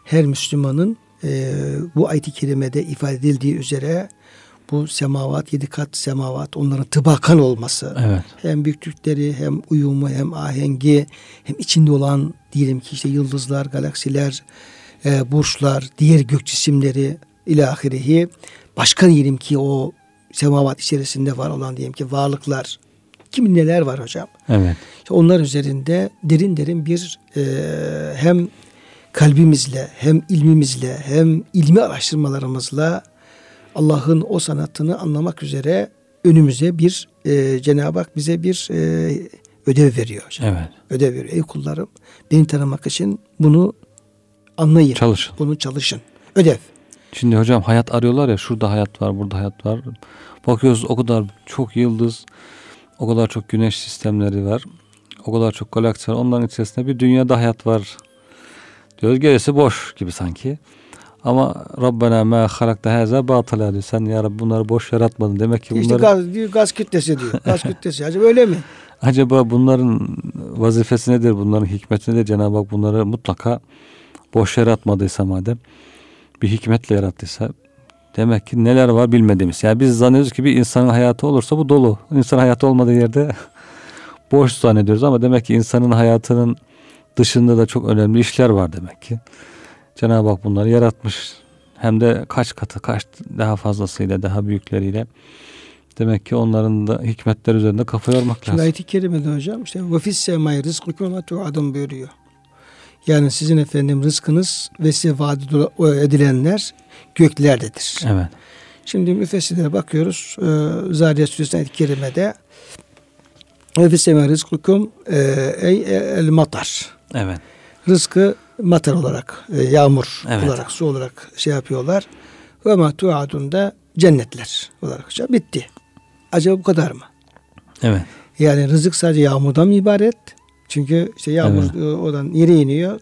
her Müslümanın e, bu ayet-i kerimede ifade edildiği üzere bu semavat, yedi kat semavat onların tıbakan olması. Evet. Hem büyüklükleri hem uyumu hem ahengi hem içinde olan diyelim ki işte yıldızlar, galaksiler, e, burçlar, diğer gök cisimleri ilahirihi başka diyelim ki o semavat içerisinde var olan diyelim ki varlıklar kim neler var hocam. Evet. İşte onlar üzerinde derin derin bir e, hem kalbimizle hem ilmimizle hem ilmi araştırmalarımızla Allah'ın o sanatını anlamak üzere önümüze bir e, Cenab-ı Hak bize bir e, ödev veriyor hocam. Evet. Ödev veriyor. Ey kullarım beni tanımak için bunu anlayın. Çalışın. Bunu çalışın. Ödev. Şimdi hocam hayat arıyorlar ya şurada hayat var burada hayat var. Bakıyoruz o kadar çok yıldız o kadar çok güneş sistemleri var. O kadar çok galaksi var. Onların içerisinde bir dünyada hayat var. Diyoruz gerisi boş gibi sanki. Ama Rabbena ma halakta haza batıla diyor. Sen ya Rabbi bunları boş yaratmadın. Demek ki bunları... İşte gaz, diyor, gaz kütlesi diyor. <laughs> Gaz kütlesi. Acaba öyle mi? Acaba bunların vazifesi nedir? Bunların hikmeti nedir? Cenab-ı Hak bunları mutlaka boş yaratmadıysa madem bir hikmetle yarattıysa demek ki neler var bilmediğimiz. Yani biz zannediyoruz ki bir insanın hayatı olursa bu dolu. İnsan hayatı olmadığı yerde <laughs> boş zannediyoruz ama demek ki insanın hayatının dışında da çok önemli işler var demek ki. Cenab-ı Hak bunları yaratmış. Hem de kaç katı, kaç daha fazlasıyla, daha büyükleriyle. Demek ki onların da hikmetler üzerinde kafa yormak Şimdi lazım. ayet-i kerimede hocam işte semai rizkukum ve tuadun buyuruyor. Yani sizin efendim rızkınız ve size vaat edilenler göklerdedir. Evet. Şimdi müfessirlere bakıyoruz. Ee, Zariyat Suresi ayet-i kerimede semai rizkukum e, ey el matar. Evet. Rızkı matar olarak, e, yağmur Evet. olarak, su olarak şey yapıyorlar. Ve ma tuadun da cennetler olarak. Bitti. Acaba bu kadar mı? Evet. Yani rızık sadece yağmurdan mı ibaret? Çünkü işte yağmur Evet. e, oradan yere iniyor,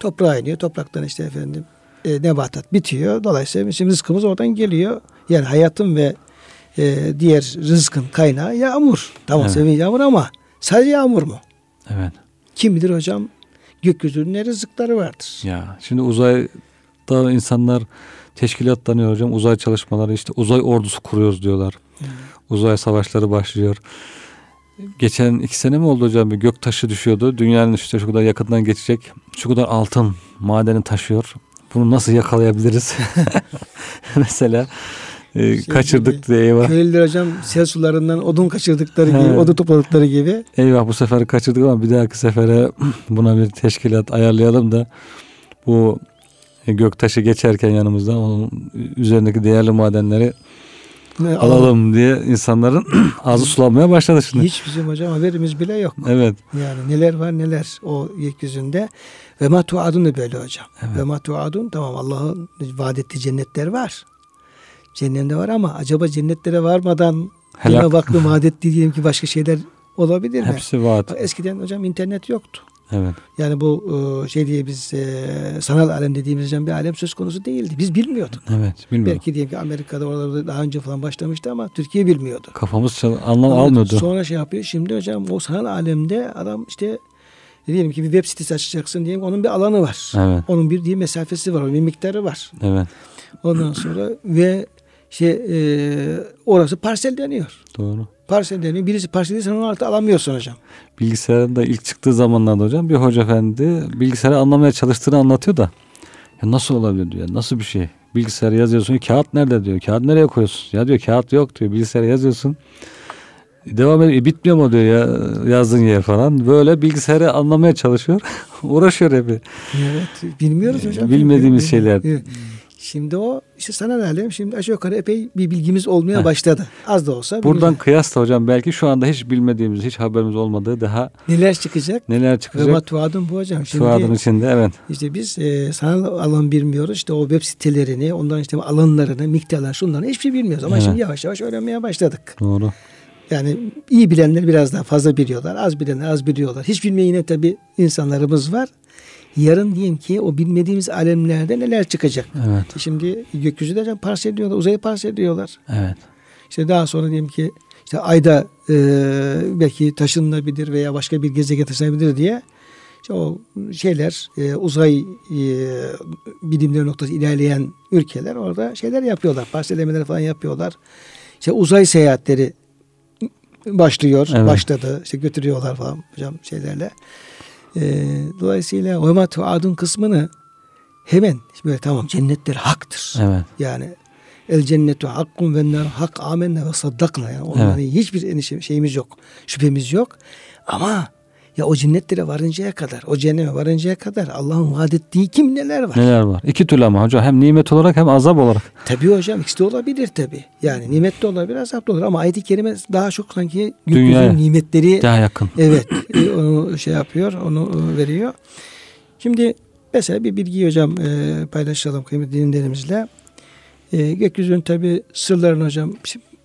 toprağa iniyor. Topraktan işte efendim e, nebatat bitiyor. Dolayısıyla bizim rızkımız oradan geliyor. Yani hayatın ve e, diğer rızkın kaynağı yağmur. Tamam Evet. seviye yağmur ama sadece yağmur mu? Evet. Kim bilir hocam gökyüzünün rızıkları vardır. Ya şimdi uzayda insanlar teşkilatlanıyor hocam. Uzay çalışmaları işte uzay ordusu kuruyoruz diyorlar. Uzay savaşları başlıyor. Geçen iki sene mi oldu hocam bir gök taşı düşüyordu. Dünyanın işte şu kadar yakından geçecek. Şu kadar altın madeni taşıyor. Bunu nasıl yakalayabiliriz? <laughs> Mesela e, Şey kaçırdık gibi, diye eyvah. Köylüler hocam sel sularından odun kaçırdıkları gibi, odun topladıkları gibi. Eyvah bu sefer kaçırdık ama bir dahaki sefere <clears throat> buna bir teşkilat ayarlayalım da bu göktaşı geçerken yanımızda onun üzerindeki değerli madenleri Ne, alalım diye insanların <clears throat> ağzı sulanmaya başladı şimdi. Hiç bizim hocam haberimiz bile yok. Evet. Yani neler var neler o yeryüzünde. Ve ma tuadun da böyle hocam. Evet. Ve ma tuadun tamam Allah'ın vaat ettiği cennetler var. Cennette var ama acaba cennetlere varmadan Helak. Vaat ettiği diyelim ki başka şeyler olabilir mi? Hepsi vaat. Eskiden hocam internet yoktu. Evet. Yani bu e, şey diye biz e, sanal alem dediğimiz hocam bir alem söz konusu değildi. Biz bilmiyorduk. Evet. Bilmiyorum. Belki diyelim ki Amerika'da oralarda daha önce falan başlamıştı ama Türkiye bilmiyordu. Kafamız anlam Ama almıyordu. Sonra şey yapıyor. Şimdi hocam o sanal alemde adam işte diyelim ki bir web sitesi açacaksın diyelim onun bir alanı var. Evet. Onun bir diye mesafesi var, bir miktarı var. Evet. Ondan sonra ve şey e, orası parselleniyor. Doğru. Parselleniyor. Birisi parselleniyor sen onu artık alamıyorsun hocam. Bilgisayarın da ilk çıktığı zamanlarda hocam bir hoca efendi bilgisayarı anlamaya çalıştığını anlatıyor da ya nasıl olabilir diyor. Nasıl bir şey? Bilgisayara yazıyorsun. Kağıt nerede diyor. Kağıt nereye koyuyorsun? Ya diyor kağıt yok diyor. Bilgisayara yazıyorsun. Devam ediyor. E, bitmiyor mu diyor ya yazdığın yer falan. Böyle bilgisayarı anlamaya çalışıyor. <laughs> Uğraşıyor hep. Evet. Bilmiyoruz hocam. Bilmediğimiz şeyler. Evet. Şimdi o işte sanal alem şimdi aşağı yukarı epey bir bilgimiz olmaya Heh. başladı. Az da olsa. Buradan bilmiyoruz. kıyasla hocam belki şu anda hiç bilmediğimiz, hiç haberimiz olmadığı daha neler çıkacak? neler çıkacak. matbuatın bu hocam. Şimdi Şu adın içinde evet. İşte biz e, sanal alan bilmiyoruz. İşte o web sitelerini, onların işte alanlarını, miktarlarını, şunları hiçbir şey bilmiyoruz. Ama Evet. şimdi yavaş yavaş öğrenmeye başladık. Doğru. Yani iyi bilenler biraz daha fazla biliyorlar. Az bilenler az biliyorlar. Hiç bilmeyen yine tabii insanlarımız var. Yarın diyeyim ki o bilmediğimiz alemlerde neler çıkacak. Evet. Şimdi gökyüzünde hocam parseliyorlar, uzayı parseliyorlar. Evet. İşte daha sonra diyelim ki işte ayda e, belki taşınabilir veya başka bir gezegen taşınabilir diye işte o şeyler e, uzay e, bilimleri noktası ilerleyen ülkeler orada şeyler yapıyorlar. Parsellemeler falan yapıyorlar. İşte uzay seyahatleri başlıyor. Evet. Başladı. İşte götürüyorlar falan hocam şeylerle. E, dolayısıyla o adın kısmını hemen böyle tamam cennetler haktır. Evet. Yani el cennetu hakkun ve nar hak amenne ve saddakna. Yani onların hiçbir endişe- şeyimiz yok. Şüphemiz yok. Ama ya o cennetlere varıncaya kadar, o cehenneme varıncaya kadar Allah'ın vaat ettiği kim neler var? Neler var? İki türlü ama hocam hem nimet olarak hem azap olarak. Tabii hocam ikisi de olabilir tabii. Yani nimet de olabilir, azap da olur. Ama ayet-i kerime daha çok sanki gökyüzünün nimetleri Daha yakın. Evet, e, onu şey yapıyor, onu e, veriyor. Şimdi mesela bir bilgi hocam e, paylaşalım kıymetli dinleyenlerimizle. E, gökyüzünün tabi sırlarını hocam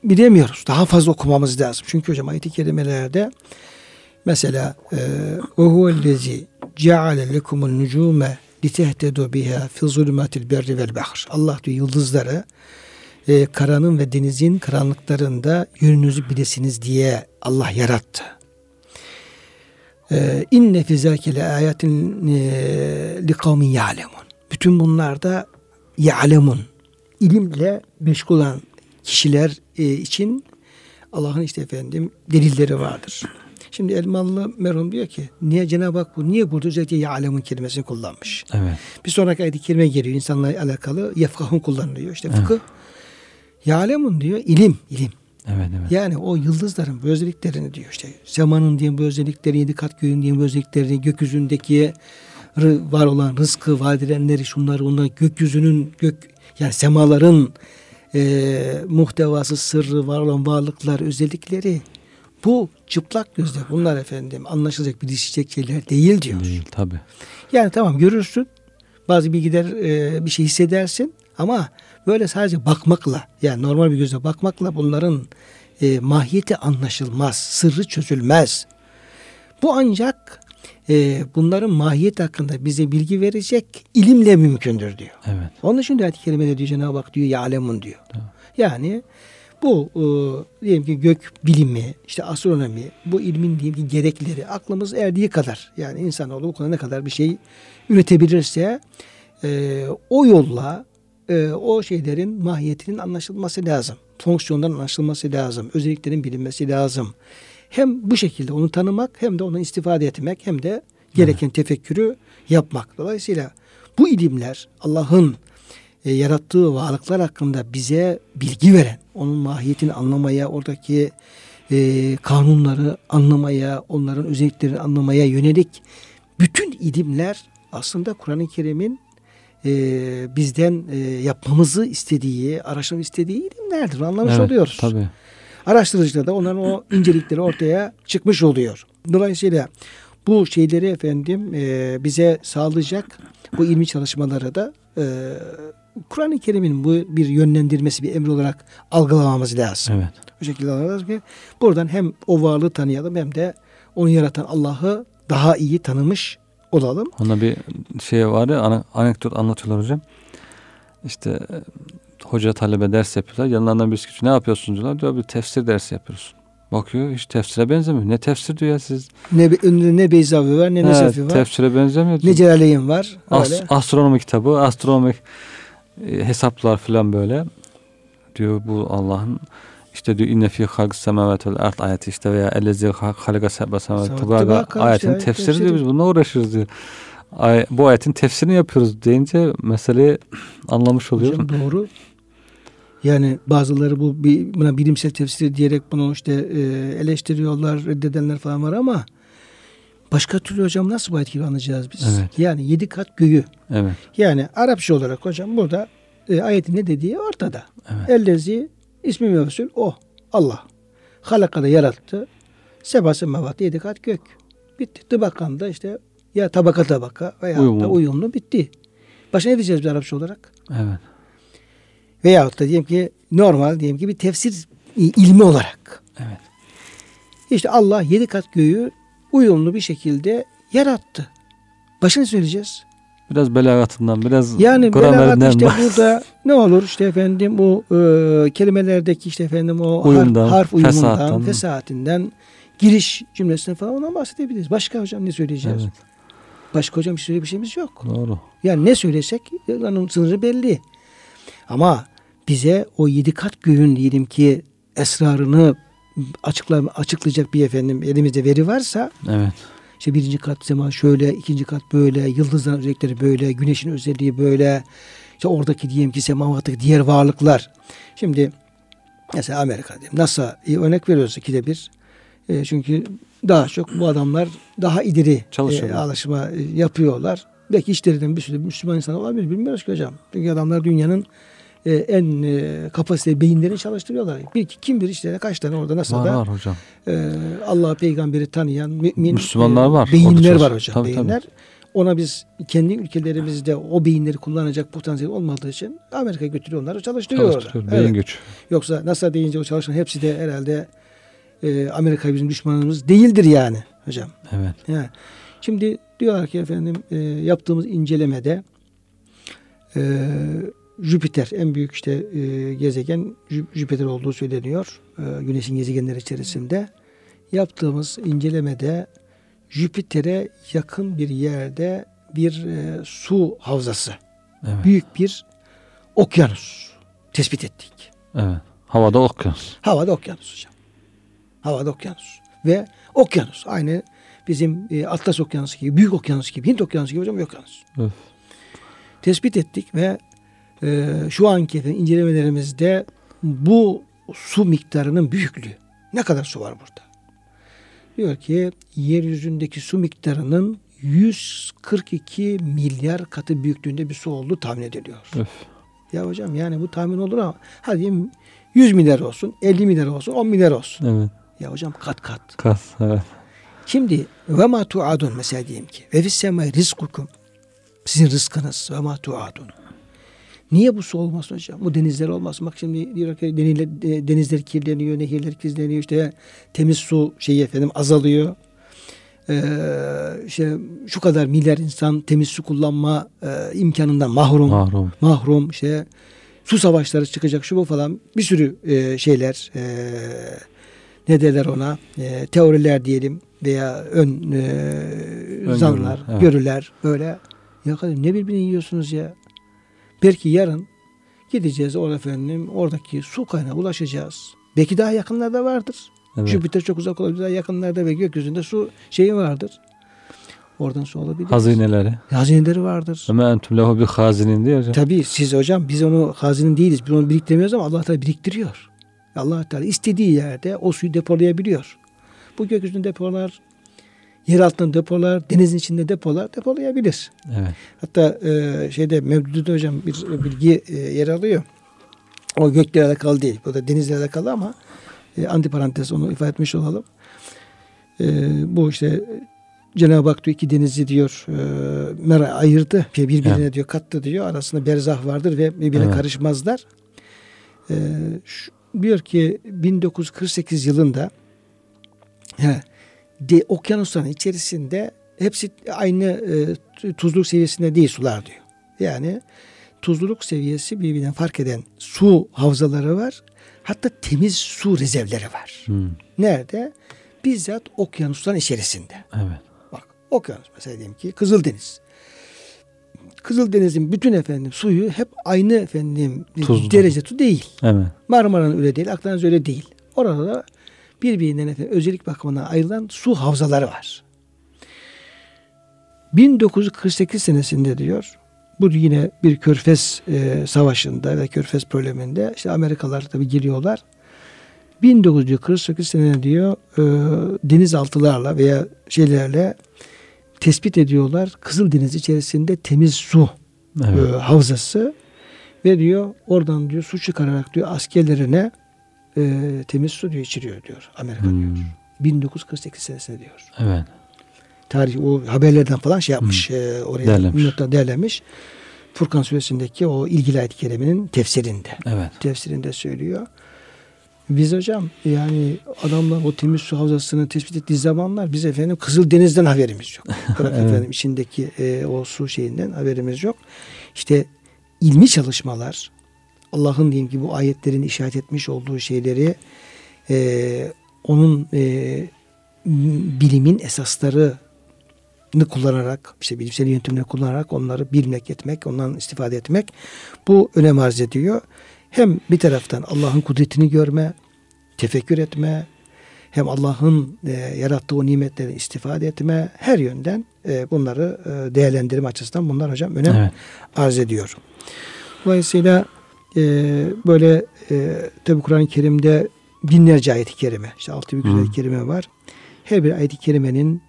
bilemiyoruz. Daha fazla okumamız lazım. Çünkü hocam ayet-i kerimelerde mesela e, ve huvellezi ceale lekumul nucume litehtedu biha fi zulümatil berri vel bahr. Allah diyor yıldızları e, karanın ve denizin karanlıklarında yönünüzü bilesiniz diye Allah yarattı. Ee, İnne fi zâke le âyatin e, li kavmin ya'lemun. Bütün bunlarda ya'lemun. ilimle meşgul olan kişiler e, için Allah'ın işte efendim delilleri vardır. Şimdi Elmalı merhum diyor ki niye Cenab-ı Hak bu niye burada özellikle ya'lemun kelimesini kullanmış? Evet. Bir sonraki ayet-i kerime geliyor insanlarla alakalı yefkahun kullanılıyor. İşte fıkıh ya'lemun diyor ilim ilim. Evet evet. Yani o yıldızların bu özelliklerini diyor işte. Semanın diye bu özellikleri, yedi kat göğün diye bu özelliklerini, gökyüzündeki var olan rızkı, vaat edenleri, şunları, onlar gökyüzünün, gök yani semaların e, muhtevası, sırrı, var olan varlıklar, özellikleri bu çıplak gözle bunlar efendim anlaşılacak, bilişecek şeyler değil diyor. Değil tabi. Yani tamam görürsün. Bazı bilgiler e, bir şey hissedersin ama böyle sadece bakmakla yani normal bir gözle bakmakla bunların e, mahiyeti anlaşılmaz. Sırrı çözülmez. Bu ancak e, bunların mahiyeti hakkında bize bilgi verecek ilimle mümkündür diyor. Evet. Onun için de ayet-i kerimede diyor Cenab-ı Hak diyor ya'lemun diyor. Yani bu e, diyelim ki gök bilimi, işte astronomi, bu ilmin diyelim ki gerekleri aklımız erdiği kadar yani insanoğlu bu konuda ne kadar bir şey üretebilirse e, o yolla e, o şeylerin mahiyetinin anlaşılması lazım. Fonksiyonların anlaşılması lazım. Özelliklerin bilinmesi lazım. Hem bu şekilde onu tanımak hem de ondan istifade etmek hem de gereken tefekkürü yapmak. Dolayısıyla bu ilimler Allah'ın e, yarattığı varlıklar hakkında bize bilgi veren, onun mahiyetini anlamaya, oradaki e, kanunları anlamaya, onların özelliklerini anlamaya yönelik bütün ilimler aslında Kur'an-ı Kerim'in e, bizden e, yapmamızı istediği, araştırmamızı istediği ilimlerdir. Anlamış evet, oluyoruz. Tabii. Araştırıcıda da onların o <clears throat> incelikleri ortaya çıkmış oluyor. Dolayısıyla bu şeyleri efendim e, bize sağlayacak bu ilmi çalışmaları da e, Kur'an-ı Kerim'in bu bir yönlendirmesi, bir emir olarak algılamamız lazım. Evet. Bu şekilde algılamamız ki buradan hem o varlığı tanıyalım hem de onu yaratan Allah'ı daha iyi tanımış olalım. Onda bir şey var ya anekdot anlatıyorlar hocam. İşte hoca talebe ders yapıyorlar. Yanlarından birisi geçiyor. Ne yapıyorsunuz diyorlar. Diyor bir tefsir dersi yapıyoruz. Bakıyor hiç tefsire benzemiyor. Ne tefsir diyor ya siz? Ne, ne Beyzavi var, ne Nesefi var, Tefsire benzemiyor. ne Celaleyn var. As- Öyle. astronomi kitabı, astronomik e, hesaplar falan böyle. Diyor bu Allah'ın işte diyor inne fi halqis semavati vel ard ayeti işte veya ellezi halqa seb'a semavati tıbaga ayetin tefsiri diyor biz bununla uğraşıyoruz diyor. Ay, bu ayetin tefsirini yapıyoruz deyince meseleyi anlamış oluyor. Hocam doğru. Yani bazıları bu buna bilimsel tefsir diyerek bunu işte e, eleştiriyorlar, reddedenler falan var ama başka türlü hocam nasıl bu etkiyi anlayacağız biz? Evet. Yani yedi kat göğü. Evet. Yani Arapça olarak hocam burada e, ayetin ne dediği ortada. Evet. Ellezi ismi mevsul o. Allah. Halakada yarattı. Seba semavat yedi kat gök. Bitti. Tıbakan da işte ya tabaka tabaka veya Uyumlu. da uyumlu bitti. Başka ne diyeceğiz biz Arapça olarak? Evet. Veyahut da diyelim ki normal diyelim ki bir tefsir ilmi olarak. Evet. İşte Allah yedi kat göğü uyumlu bir şekilde yarattı. Başını söyleyeceğiz. Biraz belagatından, biraz Yani gramerinden işte burada ne olur işte efendim bu e, kelimelerdeki işte efendim o Uyumdan, harf, harf uyumundan, fesattan. fesatinden, giriş cümlesinden falan ondan bahsedebiliriz. Başka hocam ne söyleyeceğiz? Evet. Başka hocam bir bir şeyimiz yok. Doğru. Yani ne söylesek onun sınırı belli. Ama bize o yedi kat göğün diyelim ki esrarını açıkla, açıklayacak bir efendim elimizde veri varsa Evet. işte birinci kat sema şöyle, ikinci kat böyle, yıldızların özellikleri böyle, güneşin özelliği böyle, işte oradaki diyelim ki semavattaki diğer varlıklar. Şimdi mesela Amerika diyelim NASA iyi örnek veriyoruz ikide bir. E, çünkü daha çok bu adamlar daha ileri e, alışma e, yapıyorlar. Belki içlerinden bir sürü Müslüman insan olabilir bilmiyoruz ki hocam. Çünkü adamlar dünyanın e, en e, kapasiteli beyinlerini çalıştırıyorlar. Bir kim bilir işte kaç tane orada Var NASA'da var hocam. e, Allah peygamberi tanıyan mümin Müslümanlar e, var. Beyinler var hocam. Tabii, beyinler. Ona biz kendi ülkelerimizde o beyinleri kullanacak potansiyel olmadığı için Amerika götürüyor onları çalıştırıyor. Çalıştırıyor. Evet. Beyin güç. Yoksa NASA deyince o çalışan hepsi de herhalde e, Amerika bizim düşmanımız değildir yani hocam. Evet. Yani şimdi diyorlar ki efendim e, yaptığımız incelemede e, Jüpiter en büyük işte e, gezegen Jü- Jüpiter olduğu söyleniyor. E, Güneşin gezegenleri içerisinde. Yaptığımız incelemede Jüpiter'e yakın bir yerde bir e, su havzası, Evet. büyük bir okyanus tespit ettik. Evet. Havada okyanus. Havada okyanus hocam. Havada okyanus. ve okyanus. Aynı bizim e, Atlas Okyanusu gibi, Büyük Okyanus gibi, Hint Okyanusu gibi hocam okyanus. Öf. Tespit ettik ve e, şu anki efendim, incelemelerimizde bu su miktarının büyüklüğü. Ne kadar su var burada? Diyor ki yeryüzündeki su miktarının 142 milyar katı büyüklüğünde bir su olduğu tahmin ediliyor. Öf. Ya hocam yani bu tahmin olur ama hadi diyelim 100 milyar olsun, 50 milyar olsun, 10 milyar olsun. Evet. Ya hocam kat kat. Kas. Evet. Şimdi ve ma tuadun mesela diyelim ki ve fis semai rizkukum sizin rızkınız ve ma tuadun. Niye bu su olmasın hocam? Bu denizler olmasın. Bak şimdi diyor ki denizler, denizler kirleniyor, nehirler kirleniyor. işte temiz su şeyi efendim azalıyor. Ee, işte şu kadar milyar insan temiz su kullanma e, imkanından mahrum. Mahrum. Mahrum işte su savaşları çıkacak şu bu falan bir sürü e, şeyler e, ne derler ona e, teoriler diyelim veya ön e, zanlar, evet. görüler böyle ya kadar ne birbirini yiyorsunuz ya. Belki yarın gideceğiz orada efendim oradaki su kaynağına ulaşacağız. Belki daha yakınlarda vardır. Evet. Jüpiter çok uzak olabilir. Daha yakınlarda ve gökyüzünde su şeyi vardır. Oradan su olabilir. Hazineleri. Hazineleri vardır. Ama entüm lehu bir hazinin diyor hocam. Tabii siz hocam biz onu hazinin değiliz. Biz onu biriktirmiyoruz ama Allah Teala biriktiriyor. Allah Teala istediği yerde o suyu depolayabiliyor. Bu gökyüzünde depolar, yer altında depolar, denizin içinde depolar depolayabilir. Evet. Hatta e, şeyde Mevlüt'te hocam bir bilgi e, yer alıyor. O gökle alakalı değil. Bu da denizle alakalı ama e, antiparantez onu ifade etmiş olalım. E, bu işte Cenab-ı Hak diyor iki denizi diyor e, mera ayırdı. Birbirine Evet. diyor kattı diyor. Arasında berzah vardır ve birbirine Evet. karışmazlar. E, şu, diyor ki 1948 yılında he, de, okyanusların içerisinde hepsi aynı e, tuzluluk seviyesinde değil sular diyor. Yani tuzluluk seviyesi birbirinden fark eden su havzaları var. Hatta temiz su rezervleri var. Hmm. Nerede? Bizzat okyanusların içerisinde. Evet. Bak okyanus mesela diyelim ki Kızıldeniz. Kızıldeniz'in bütün efendim suyu hep aynı efendim Tuzlu. derece tu değil. Evet. Marmara'nın öyle değil, Akdeniz öyle değil. Orada da birbirinden efendim özellik bakımından ayrılan su havzaları var. 1948 senesinde diyor bu yine bir körfez e, savaşında ve körfez probleminde işte Amerikalılar tabi giriyorlar. 1948 senesinde diyor e, denizaltılarla veya şeylerle tespit ediyorlar. Kızıldeniz içerisinde temiz su Evet. e, havzası ve diyor oradan diyor su çıkararak diyor askerlerine e, temiz su diyor içiriyor diyor Amerika Hmm. diyor. 1948 senesinde diyor. Evet. Tarih o haberlerden falan şey yapmış e, oraya Derlemiş. notlar derlemiş. Furkan suresindeki o ilgili ayet-i kerimenin tefsirinde. Evet. Tefsirinde söylüyor. Biz hocam yani adamlar o temiz su havzasını tespit ettiği zamanlar biz efendim Kızıldeniz'den haberimiz yok. <laughs> Evet. efendim içindeki e, o su şeyinden haberimiz yok. İşte ilmi çalışmalar Allah'ın diyeyim ki bu ayetlerin işaret etmiş olduğu şeyleri e, onun e, bilimin esasları kullanarak işte bilimsel yöntemleri kullanarak onları bilmek etmek ondan istifade etmek bu önem arz ediyor. Hem bir taraftan Allah'ın kudretini görme, tefekkür etme, hem Allah'ın e, yarattığı o nimetleri istifade etme, her yönden e, bunları e, değerlendirme açısından bunlar hocam önem Evet. arz ediyor. Dolayısıyla e, böyle e, tabi Kur'an-ı Kerim'de binlerce ayet-i kerime, işte altı büyük ayet-i kerime var. Her bir ayet-i kerimenin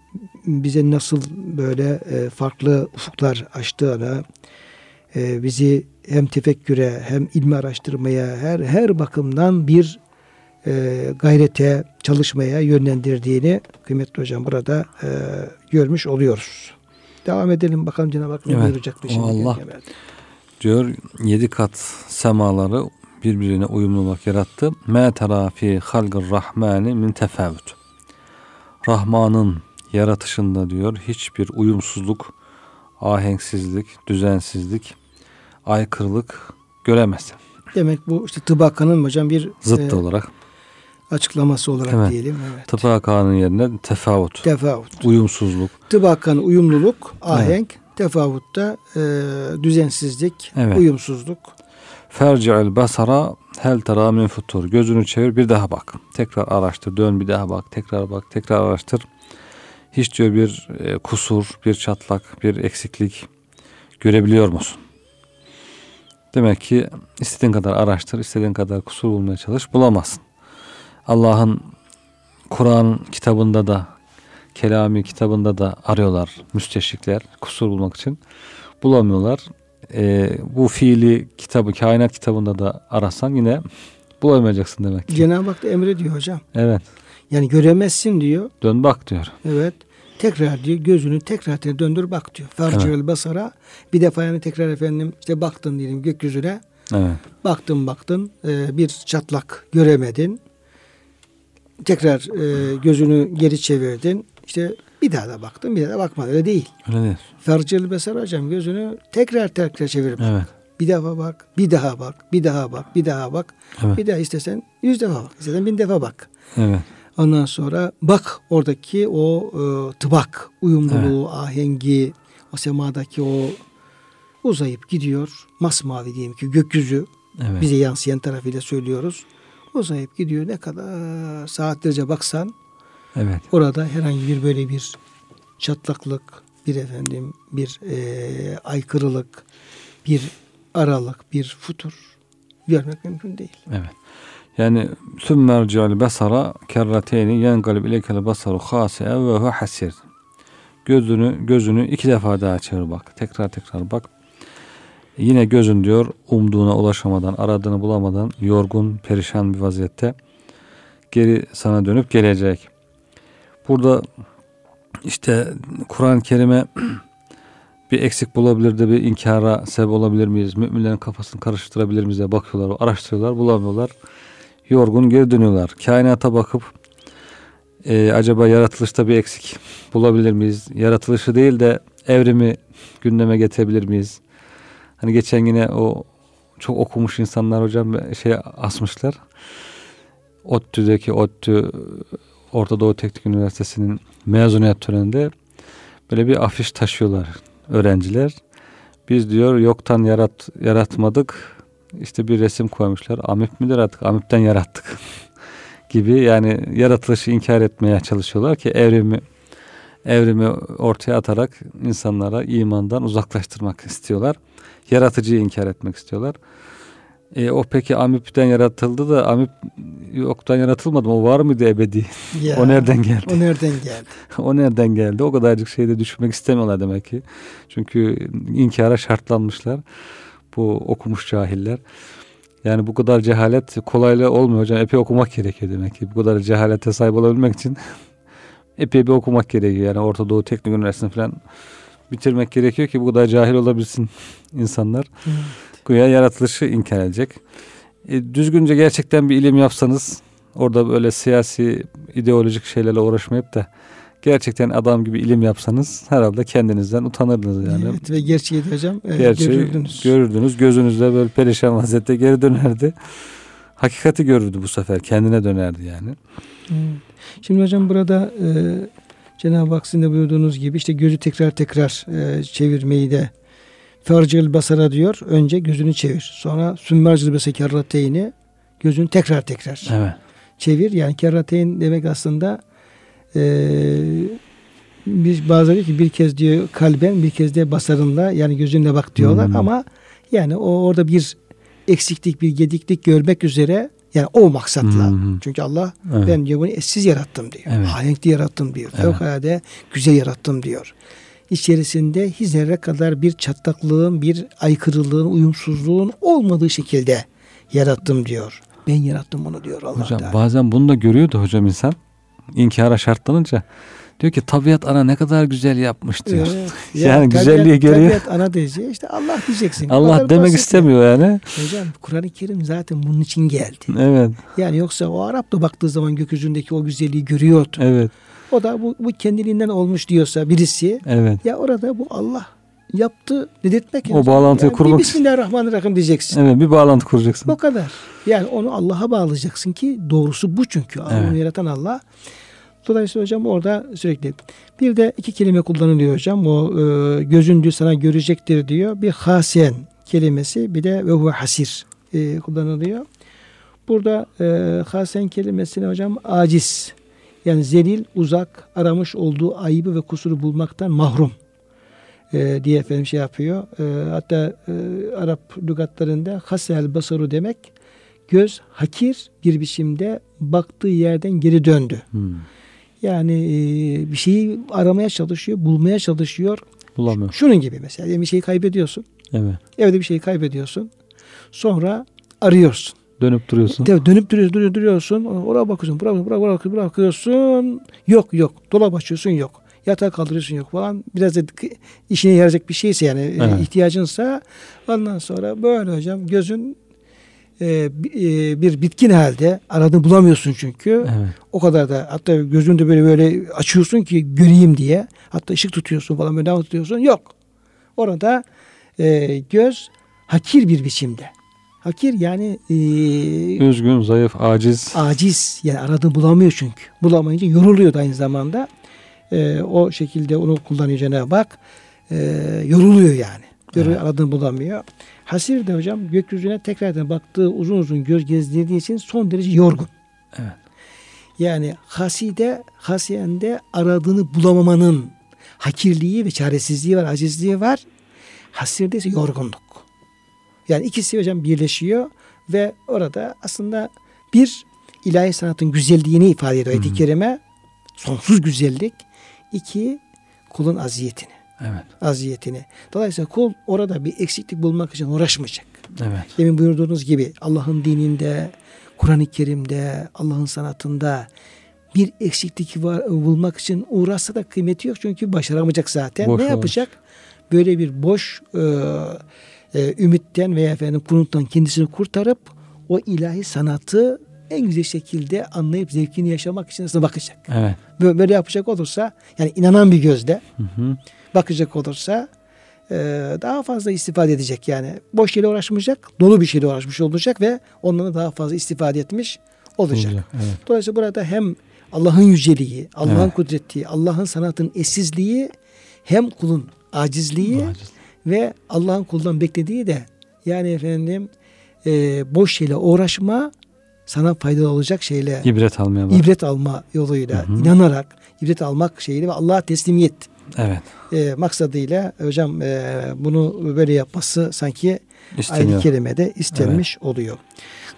bize nasıl böyle e, farklı ufuklar açtığını, e, bizi hem tefekküre hem ilmi araştırmaya her her bakımdan bir e, gayrete, çalışmaya yönlendirdiğini kıymetli hocam burada e, görmüş oluyoruz. Devam edelim bakalım Cenab-ı Hak ne Evet. buyuracak. Allah. Evet. Diyor yedi kat semaları birbirine uyumlu olarak yarattı. Me tera fi halgir rahmani min tefavüt. Rahman'ın yaratışında diyor hiçbir uyumsuzluk, ahenksizlik, düzensizlik, aykırılık göremezsin. Demek bu işte tıbakanın hocam bir Zıt e, olarak. açıklaması olarak Evet. diyelim. Evet. Tıpakanın yerine tefavut, Tefavut. uyumsuzluk. Tıbakan uyumluluk, ahenk, tefavutta e, düzensizlik, Evet. uyumsuzluk. Ferci'el basara hel tera min futur. Gözünü çevir bir daha bak. Tekrar araştır. Dön bir daha bak. Tekrar bak. Tekrar araştır. Hiç diyor bir e, kusur, bir çatlak, bir eksiklik görebiliyor musun? Demek ki istediğin kadar araştır, istediğin kadar kusur bulmaya çalış, bulamazsın. Allah'ın Kur'an kitabında da, Kelami kitabında da arıyorlar müsteşrikler kusur bulmak için. Bulamıyorlar. Ee, bu fiili kitabı, kainat kitabında da arasan yine bulamayacaksın demek ki. Cenab-ı Hak da emrediyor hocam. Evet. Yani göremezsin diyor. Dön bak diyor. Evet. Tekrar diyor gözünü tekrar döndür bak diyor. Fercül evet. basara bir defa yani tekrar efendim işte baktın diyelim gökyüzüne. Evet. Baktın baktın e, bir çatlak göremedin. Tekrar e, gözünü geri çevirdin. İşte bir daha da baktın bir daha da bakmadın. Öyle değil. Öyle değil. Fercül basara hocam gözünü tekrar tekrar çevir. Evet. Bir defa bak, bir daha bak, bir daha bak, bir daha bak. Evet. Bir daha istesen yüz defa bak, istesen bin defa bak. Evet. Ondan sonra bak oradaki o e, tıbak, uyumluluğu, ahengi, o semadaki o uzayıp gidiyor. Masmavi diyelim ki gökyüzü Evet. bize yansıyan tarafıyla söylüyoruz. Uzayıp gidiyor ne kadar saatlerce baksan Evet. orada herhangi bir böyle bir çatlaklık, bir efendim bir e, aykırılık, bir aralık, bir futur görmek mümkün değil. Evet. Yani sümmerci'al basara kerrateyni yengalib ilekel basaru khasi'e ve hu hasir. Gözünü gözünü iki defa daha çevir bak. Tekrar tekrar bak. Yine gözün diyor umduğuna ulaşamadan, aradığını bulamadan yorgun, perişan bir vaziyette geri sana dönüp gelecek. Burada işte Kur'an-ı Kerim'e <clears throat> bir eksik bulabilir de bir inkara sebep olabilir miyiz? Müminlerin kafasını karıştırabilir miyiz diye bakıyorlar, araştırıyorlar, bulamıyorlar. Yorgun geri dönüyorlar. Kainata bakıp e, acaba yaratılışta bir eksik bulabilir miyiz? Yaratılışı değil de evrimi gündeme getirebilir miyiz? Hani geçen yine o çok okumuş insanlar hocam şey asmışlar. ODTÜ'deki ODTÜ Orta Doğu Teknik Üniversitesi'nin mezuniyet töreninde böyle bir afiş taşıyorlar öğrenciler. Biz diyor yoktan yarat yaratmadık. İşte bir resim koymuşlar. Amip midir artık? Amipten yarattık. <laughs> gibi yani yaratılışı inkar etmeye çalışıyorlar ki evrimi evrimi ortaya atarak insanlara imandan uzaklaştırmak istiyorlar. Yaratıcıyı inkar etmek istiyorlar. E, o peki Amip'ten yaratıldı da Amip yoktan yaratılmadı mı? O var mıydı ebedi? Ya, <laughs> o nereden geldi? O nereden geldi? <laughs> o nereden geldi? O kadarcık şeyde düşünmek istemiyorlar demek ki. Çünkü inkara şartlanmışlar. Bu okumuş cahiller. Yani bu kadar cehalet kolayla olmuyor hocam. Epey okumak gerekiyor demek ki. Bu kadar cehalete sahip olabilmek için <laughs> epey bir okumak gerekiyor. Yani Orta Doğu Teknik Üniversitesi'ni falan bitirmek gerekiyor ki bu kadar cahil olabilsin insanlar. Evet. Güya yaratılışı inkar edecek. E, düzgünce gerçekten bir ilim yapsanız orada böyle siyasi ideolojik şeylerle uğraşmayıp da gerçekten adam gibi ilim yapsanız herhalde kendinizden utanırdınız yani. Evet ve gerçeği de hocam e, Gerçeği görürdünüz. görürdünüz. Gözünüzde böyle perişan vaziyette geri dönerdi. Hakikati görürdü bu sefer. Kendine dönerdi yani. Evet. Şimdi hocam burada e, Cenab-ı Hak sizin de buyurduğunuz gibi işte gözü tekrar tekrar e, çevirmeyi de fercil basara diyor. Önce gözünü çevir. Sonra sümmercil bese kerrateyni gözünü tekrar tekrar Evet. çevir. Yani kerrateyn demek aslında e, biz bazıları diyor ki bir kez diyor kalben bir kez de basarınla yani gözünle bak diyorlar Hmm. ama yani o orada bir eksiklik bir gediklik görmek üzere yani o maksatla. Hmm. Çünkü Allah Evet. ben diyor bunu eşsiz yarattım diyor. Evet. Ahenkli yarattım diyor. Evet. Fevkalade güzel yarattım diyor. İçerisinde hiç zerre kadar bir çatlaklığın, bir aykırılığın, uyumsuzluğun olmadığı şekilde yarattım diyor. Ben yarattım bunu diyor Allah Hocam Teala. bazen bunu da görüyordu hocam insan. İnkara şartlanınca diyor ki tabiat ana ne kadar güzel yapmış diyor. Evet. <laughs> Yani tabiat- güzelliği görüyor. Tabiat ana diyeceği işte Allah diyeceksin. Allah demek basit istemiyor yani. ya. Hocam Kur'an-ı Kerim zaten bunun için geldi. Evet. Yani yoksa o Arap da baktığı zaman gökyüzünde o güzelliği görüyordu. Evet. O da bu, bu kendiliğinden olmuş diyorsa birisi Evet. ya orada bu Allah yaptı dedirtmek. O bağlantıyı bir kurmak- Bismillahirrahmanirrahim diyeceksin. Evet bir bağlantı kuracaksın. O kadar. Yani onu Allah'a bağlayacaksın ki doğrusu bu çünkü. Evet. Onu yaratan Allah. Dolayısıyla hocam orada sürekli bir de iki kelime kullanılıyor hocam. O e, gözün diyor sana görecektir diyor. Bir hasen kelimesi bir de ve huve hasir e, kullanılıyor. Burada e, hasen kelimesine hocam aciz yani zelil uzak aramış olduğu ayıbı ve kusuru bulmaktan mahrum e, diye efendim şey yapıyor. E, hatta e, Arap lügatlarında hasel basaru demek göz hakir bir biçimde baktığı yerden geri döndü. Hmm. Yani e, bir şeyi aramaya çalışıyor, bulmaya çalışıyor. Bulamıyor. Şunun gibi mesela bir şeyi kaybediyorsun. Evet. Evde bir şeyi kaybediyorsun. Sonra arıyorsun. Dönüp duruyorsun. De- dönüp duruyorsun, duruyorsun, duruyorsun. Oraya bakıyorsun, buraya, buraya, buraya, buraya bakıyorsun. Yok, yok. Dolap açıyorsun, yok. Yatağa kaldırıyorsun, yok falan. Biraz da işine yarayacak bir şeyse yani e, Evet. ihtiyacınsa ondan sonra böyle hocam gözün e, e, bir bitkin halde aradığını bulamıyorsun çünkü. Evet. O kadar da hatta gözünde böyle böyle açıyorsun ki göreyim diye. Hatta ışık tutuyorsun falan böyle tutuyorsun. Yok. Orada e, göz hakir bir biçimde. Hakir yani e, Üzgün, zayıf, aciz. aciz yani aradığını bulamıyor çünkü. Bulamayınca yoruluyor da aynı zamanda. E, o şekilde onu kullanıyor Cenab-ı Hak. E, yoruluyor yani. Yoruluyor, Evet. aradığını bulamıyor. Hasir de hocam gökyüzüne tekrardan baktığı uzun uzun göz gezdirdiği için son derece yorgun. Evet. Yani haside, hasiyende aradığını bulamamanın hakirliği ve çaresizliği var, acizliği var. Hasirde ise yorgunluk. Yani ikisi hocam birleşiyor ve orada aslında bir ilahi sanatın güzelliğini ifade ediyor ayet-i kerime. Sonsuz güzellik. İki kulun aziyetini. Evet. Aziyetini. Dolayısıyla kul orada bir eksiklik bulmak için uğraşmayacak. Evet. Demin buyurduğunuz gibi Allah'ın dininde, Kur'an-ı Kerim'de, Allah'ın sanatında bir eksiklik var, bulmak için uğraşsa da kıymeti yok. Çünkü başaramayacak zaten. Boş ne olur. yapacak? Böyle bir boş e, e, ümitten veya efendim kunuttan kendisini kurtarıp o ilahi sanatı en güzel şekilde anlayıp zevkini yaşamak için aslında bakacak. Evet. Böyle, böyle yapacak olursa yani inanan bir gözle Hı hı. bakacak olursa e, daha fazla istifade edecek yani. Boş şeyle uğraşmayacak, dolu bir şeyle uğraşmış olacak ve ondan da daha fazla istifade etmiş olacak. Olacak, Evet. Dolayısıyla burada hem Allah'ın yüceliği, Allah'ın Evet. kudreti, Allah'ın sanatın eşsizliği hem kulun acizliği Aciz. Ve Allah'ın kuldan beklediği de yani efendim e, boş şeyle uğraşma sana faydalı olacak şeyle İbret almaya bak. ibret alma yoluyla Hı hı. inanarak ibret almak şeyiyle ve Allah'a teslimiyet Evet. e, maksadıyla hocam e, bunu böyle yapması sanki ayet-i İsteniyor. kerimede istenmiş oluyor.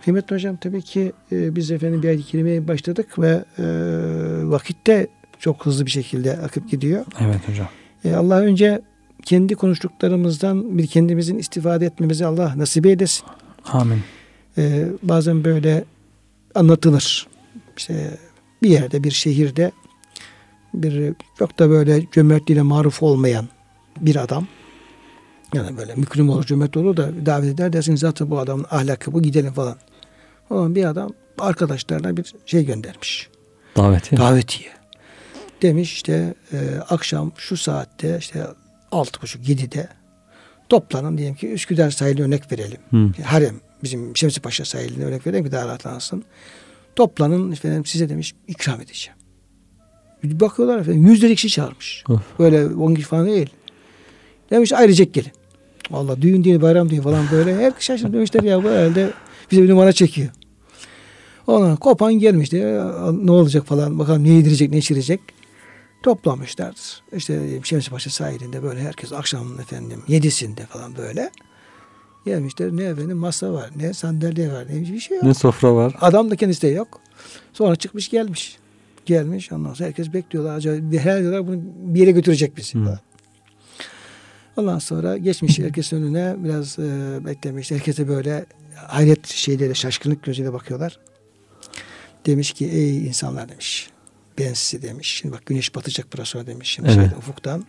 Kıymetli hocam tabii ki e, biz efendim bir ayet-i kerimeye başladık ve e, vakitte çok hızlı bir şekilde akıp gidiyor. Evet hocam. E, Allah önce kendi konuştuklarımızdan bir kendimizin istifade etmemizi Allah nasip eylesin. Amin. E, bazen böyle anlatılır. İşte bir yerde bir şehirde bir çok da böyle cömertliğine maruf olmayan bir adam yani böyle mükrim olur cömert olur da davet eder dersin zaten bu adamın ahlakı bu gidelim falan. Ama bir adam arkadaşlarına bir şey göndermiş. Daveti. Davetiye. Demiş işte e, akşam şu saatte işte altı buçuk yedide toplanın diyelim ki Üsküdar sahili örnek verelim. Hı. Harem bizim Şemsi Paşa sahiline örnek verelim ki daha rahatlansın. Toplanın efendim size demiş ikram edeceğim. Bir Bakıyorlar efendim yüzlerce kişi çağırmış. Of. Böyle on kişi falan değil. Demiş ailecek gelin. Valla düğün değil bayram değil falan böyle. Her şaşırdı demişler ya bu herhalde bize bir numara çekiyor. Ona kopan gelmişti. Ne olacak falan bakalım ne yedirecek ne içirecek. Toplamışlardır. İşte Şemsi Paşa sahilinde böyle herkes akşam efendim yedisinde falan böyle. Gelmişler ne efendim masa var ne sandalye var ne bir şey yok. Ne sofra var. Adam da kendisi de yok. Sonra çıkmış gelmiş. Gelmiş ondan sonra herkes bekliyorlar. Acaba her diyorlar bunu bir yere götürecek bizi. Hı. Ondan sonra geçmiş herkesin önüne biraz e, beklemiş. Herkese böyle hayret şeyleri şaşkınlık gözüyle bakıyorlar. Demiş ki ey insanlar demiş. Ben size demiş. Şimdi bak güneş batacak biraz sonra demiş. Şimdi Evet. şeyde, ufuktan.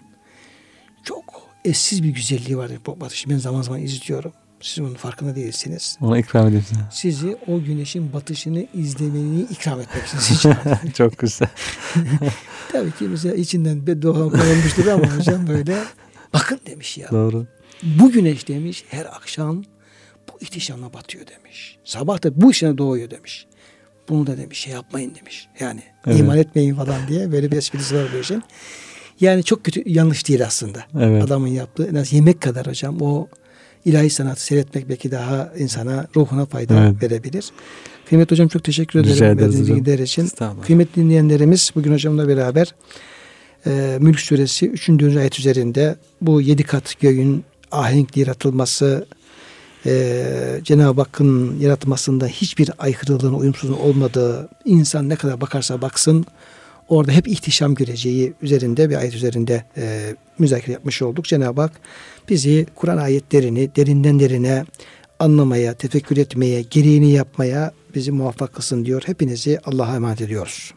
Çok eşsiz bir güzelliği var demiş. bu batış. Ben zaman zaman izliyorum. Siz bunun farkında değilsiniz. Ona ikram edeyim size. Sizi o güneşin batışını izlemeni ikram etmek için sizi. <laughs> Çok güzel. <laughs> Tabii ki bize içinden beddua konulmuştur ama hocam böyle bakın demiş ya. Doğru. Bu güneş demiş her akşam bu ihtişamla batıyor demiş. Sabah da bu işine doğuyor demiş. Bunu da demiş şey yapmayın demiş. Yani Evet. iman etmeyin falan diye böyle bir esprisi var bu işin. Yani çok kötü yanlış değil aslında. Evet. Adamın yaptığı en az yemek kadar hocam o ilahi sanatı seyretmek belki daha insana ruhuna fayda Evet. verebilir. Kıymetli hocam çok teşekkür ederim. Rica verdiğiniz bilgiler için. Kıymetli dinleyenlerimiz bugün hocamla beraber e, Mülk Suresi 3. ayet üzerinde bu yedi kat göğün ahenkli yaratılması, e, Cenab-ı Hakk'ın yaratmasında hiçbir aykırılığın, uyumsuzluğun olmadığı, insan ne kadar bakarsa baksın orada hep ihtişam göreceği üzerinde bir ayet üzerinde e, müzakere yapmış olduk. Cenab-ı Hak bizi Kur'an ayetlerini derinden derine anlamaya, tefekkür etmeye, gereğini yapmaya bizi muvaffak kılsın diyor. Hepinizi Allah'a emanet ediyoruz.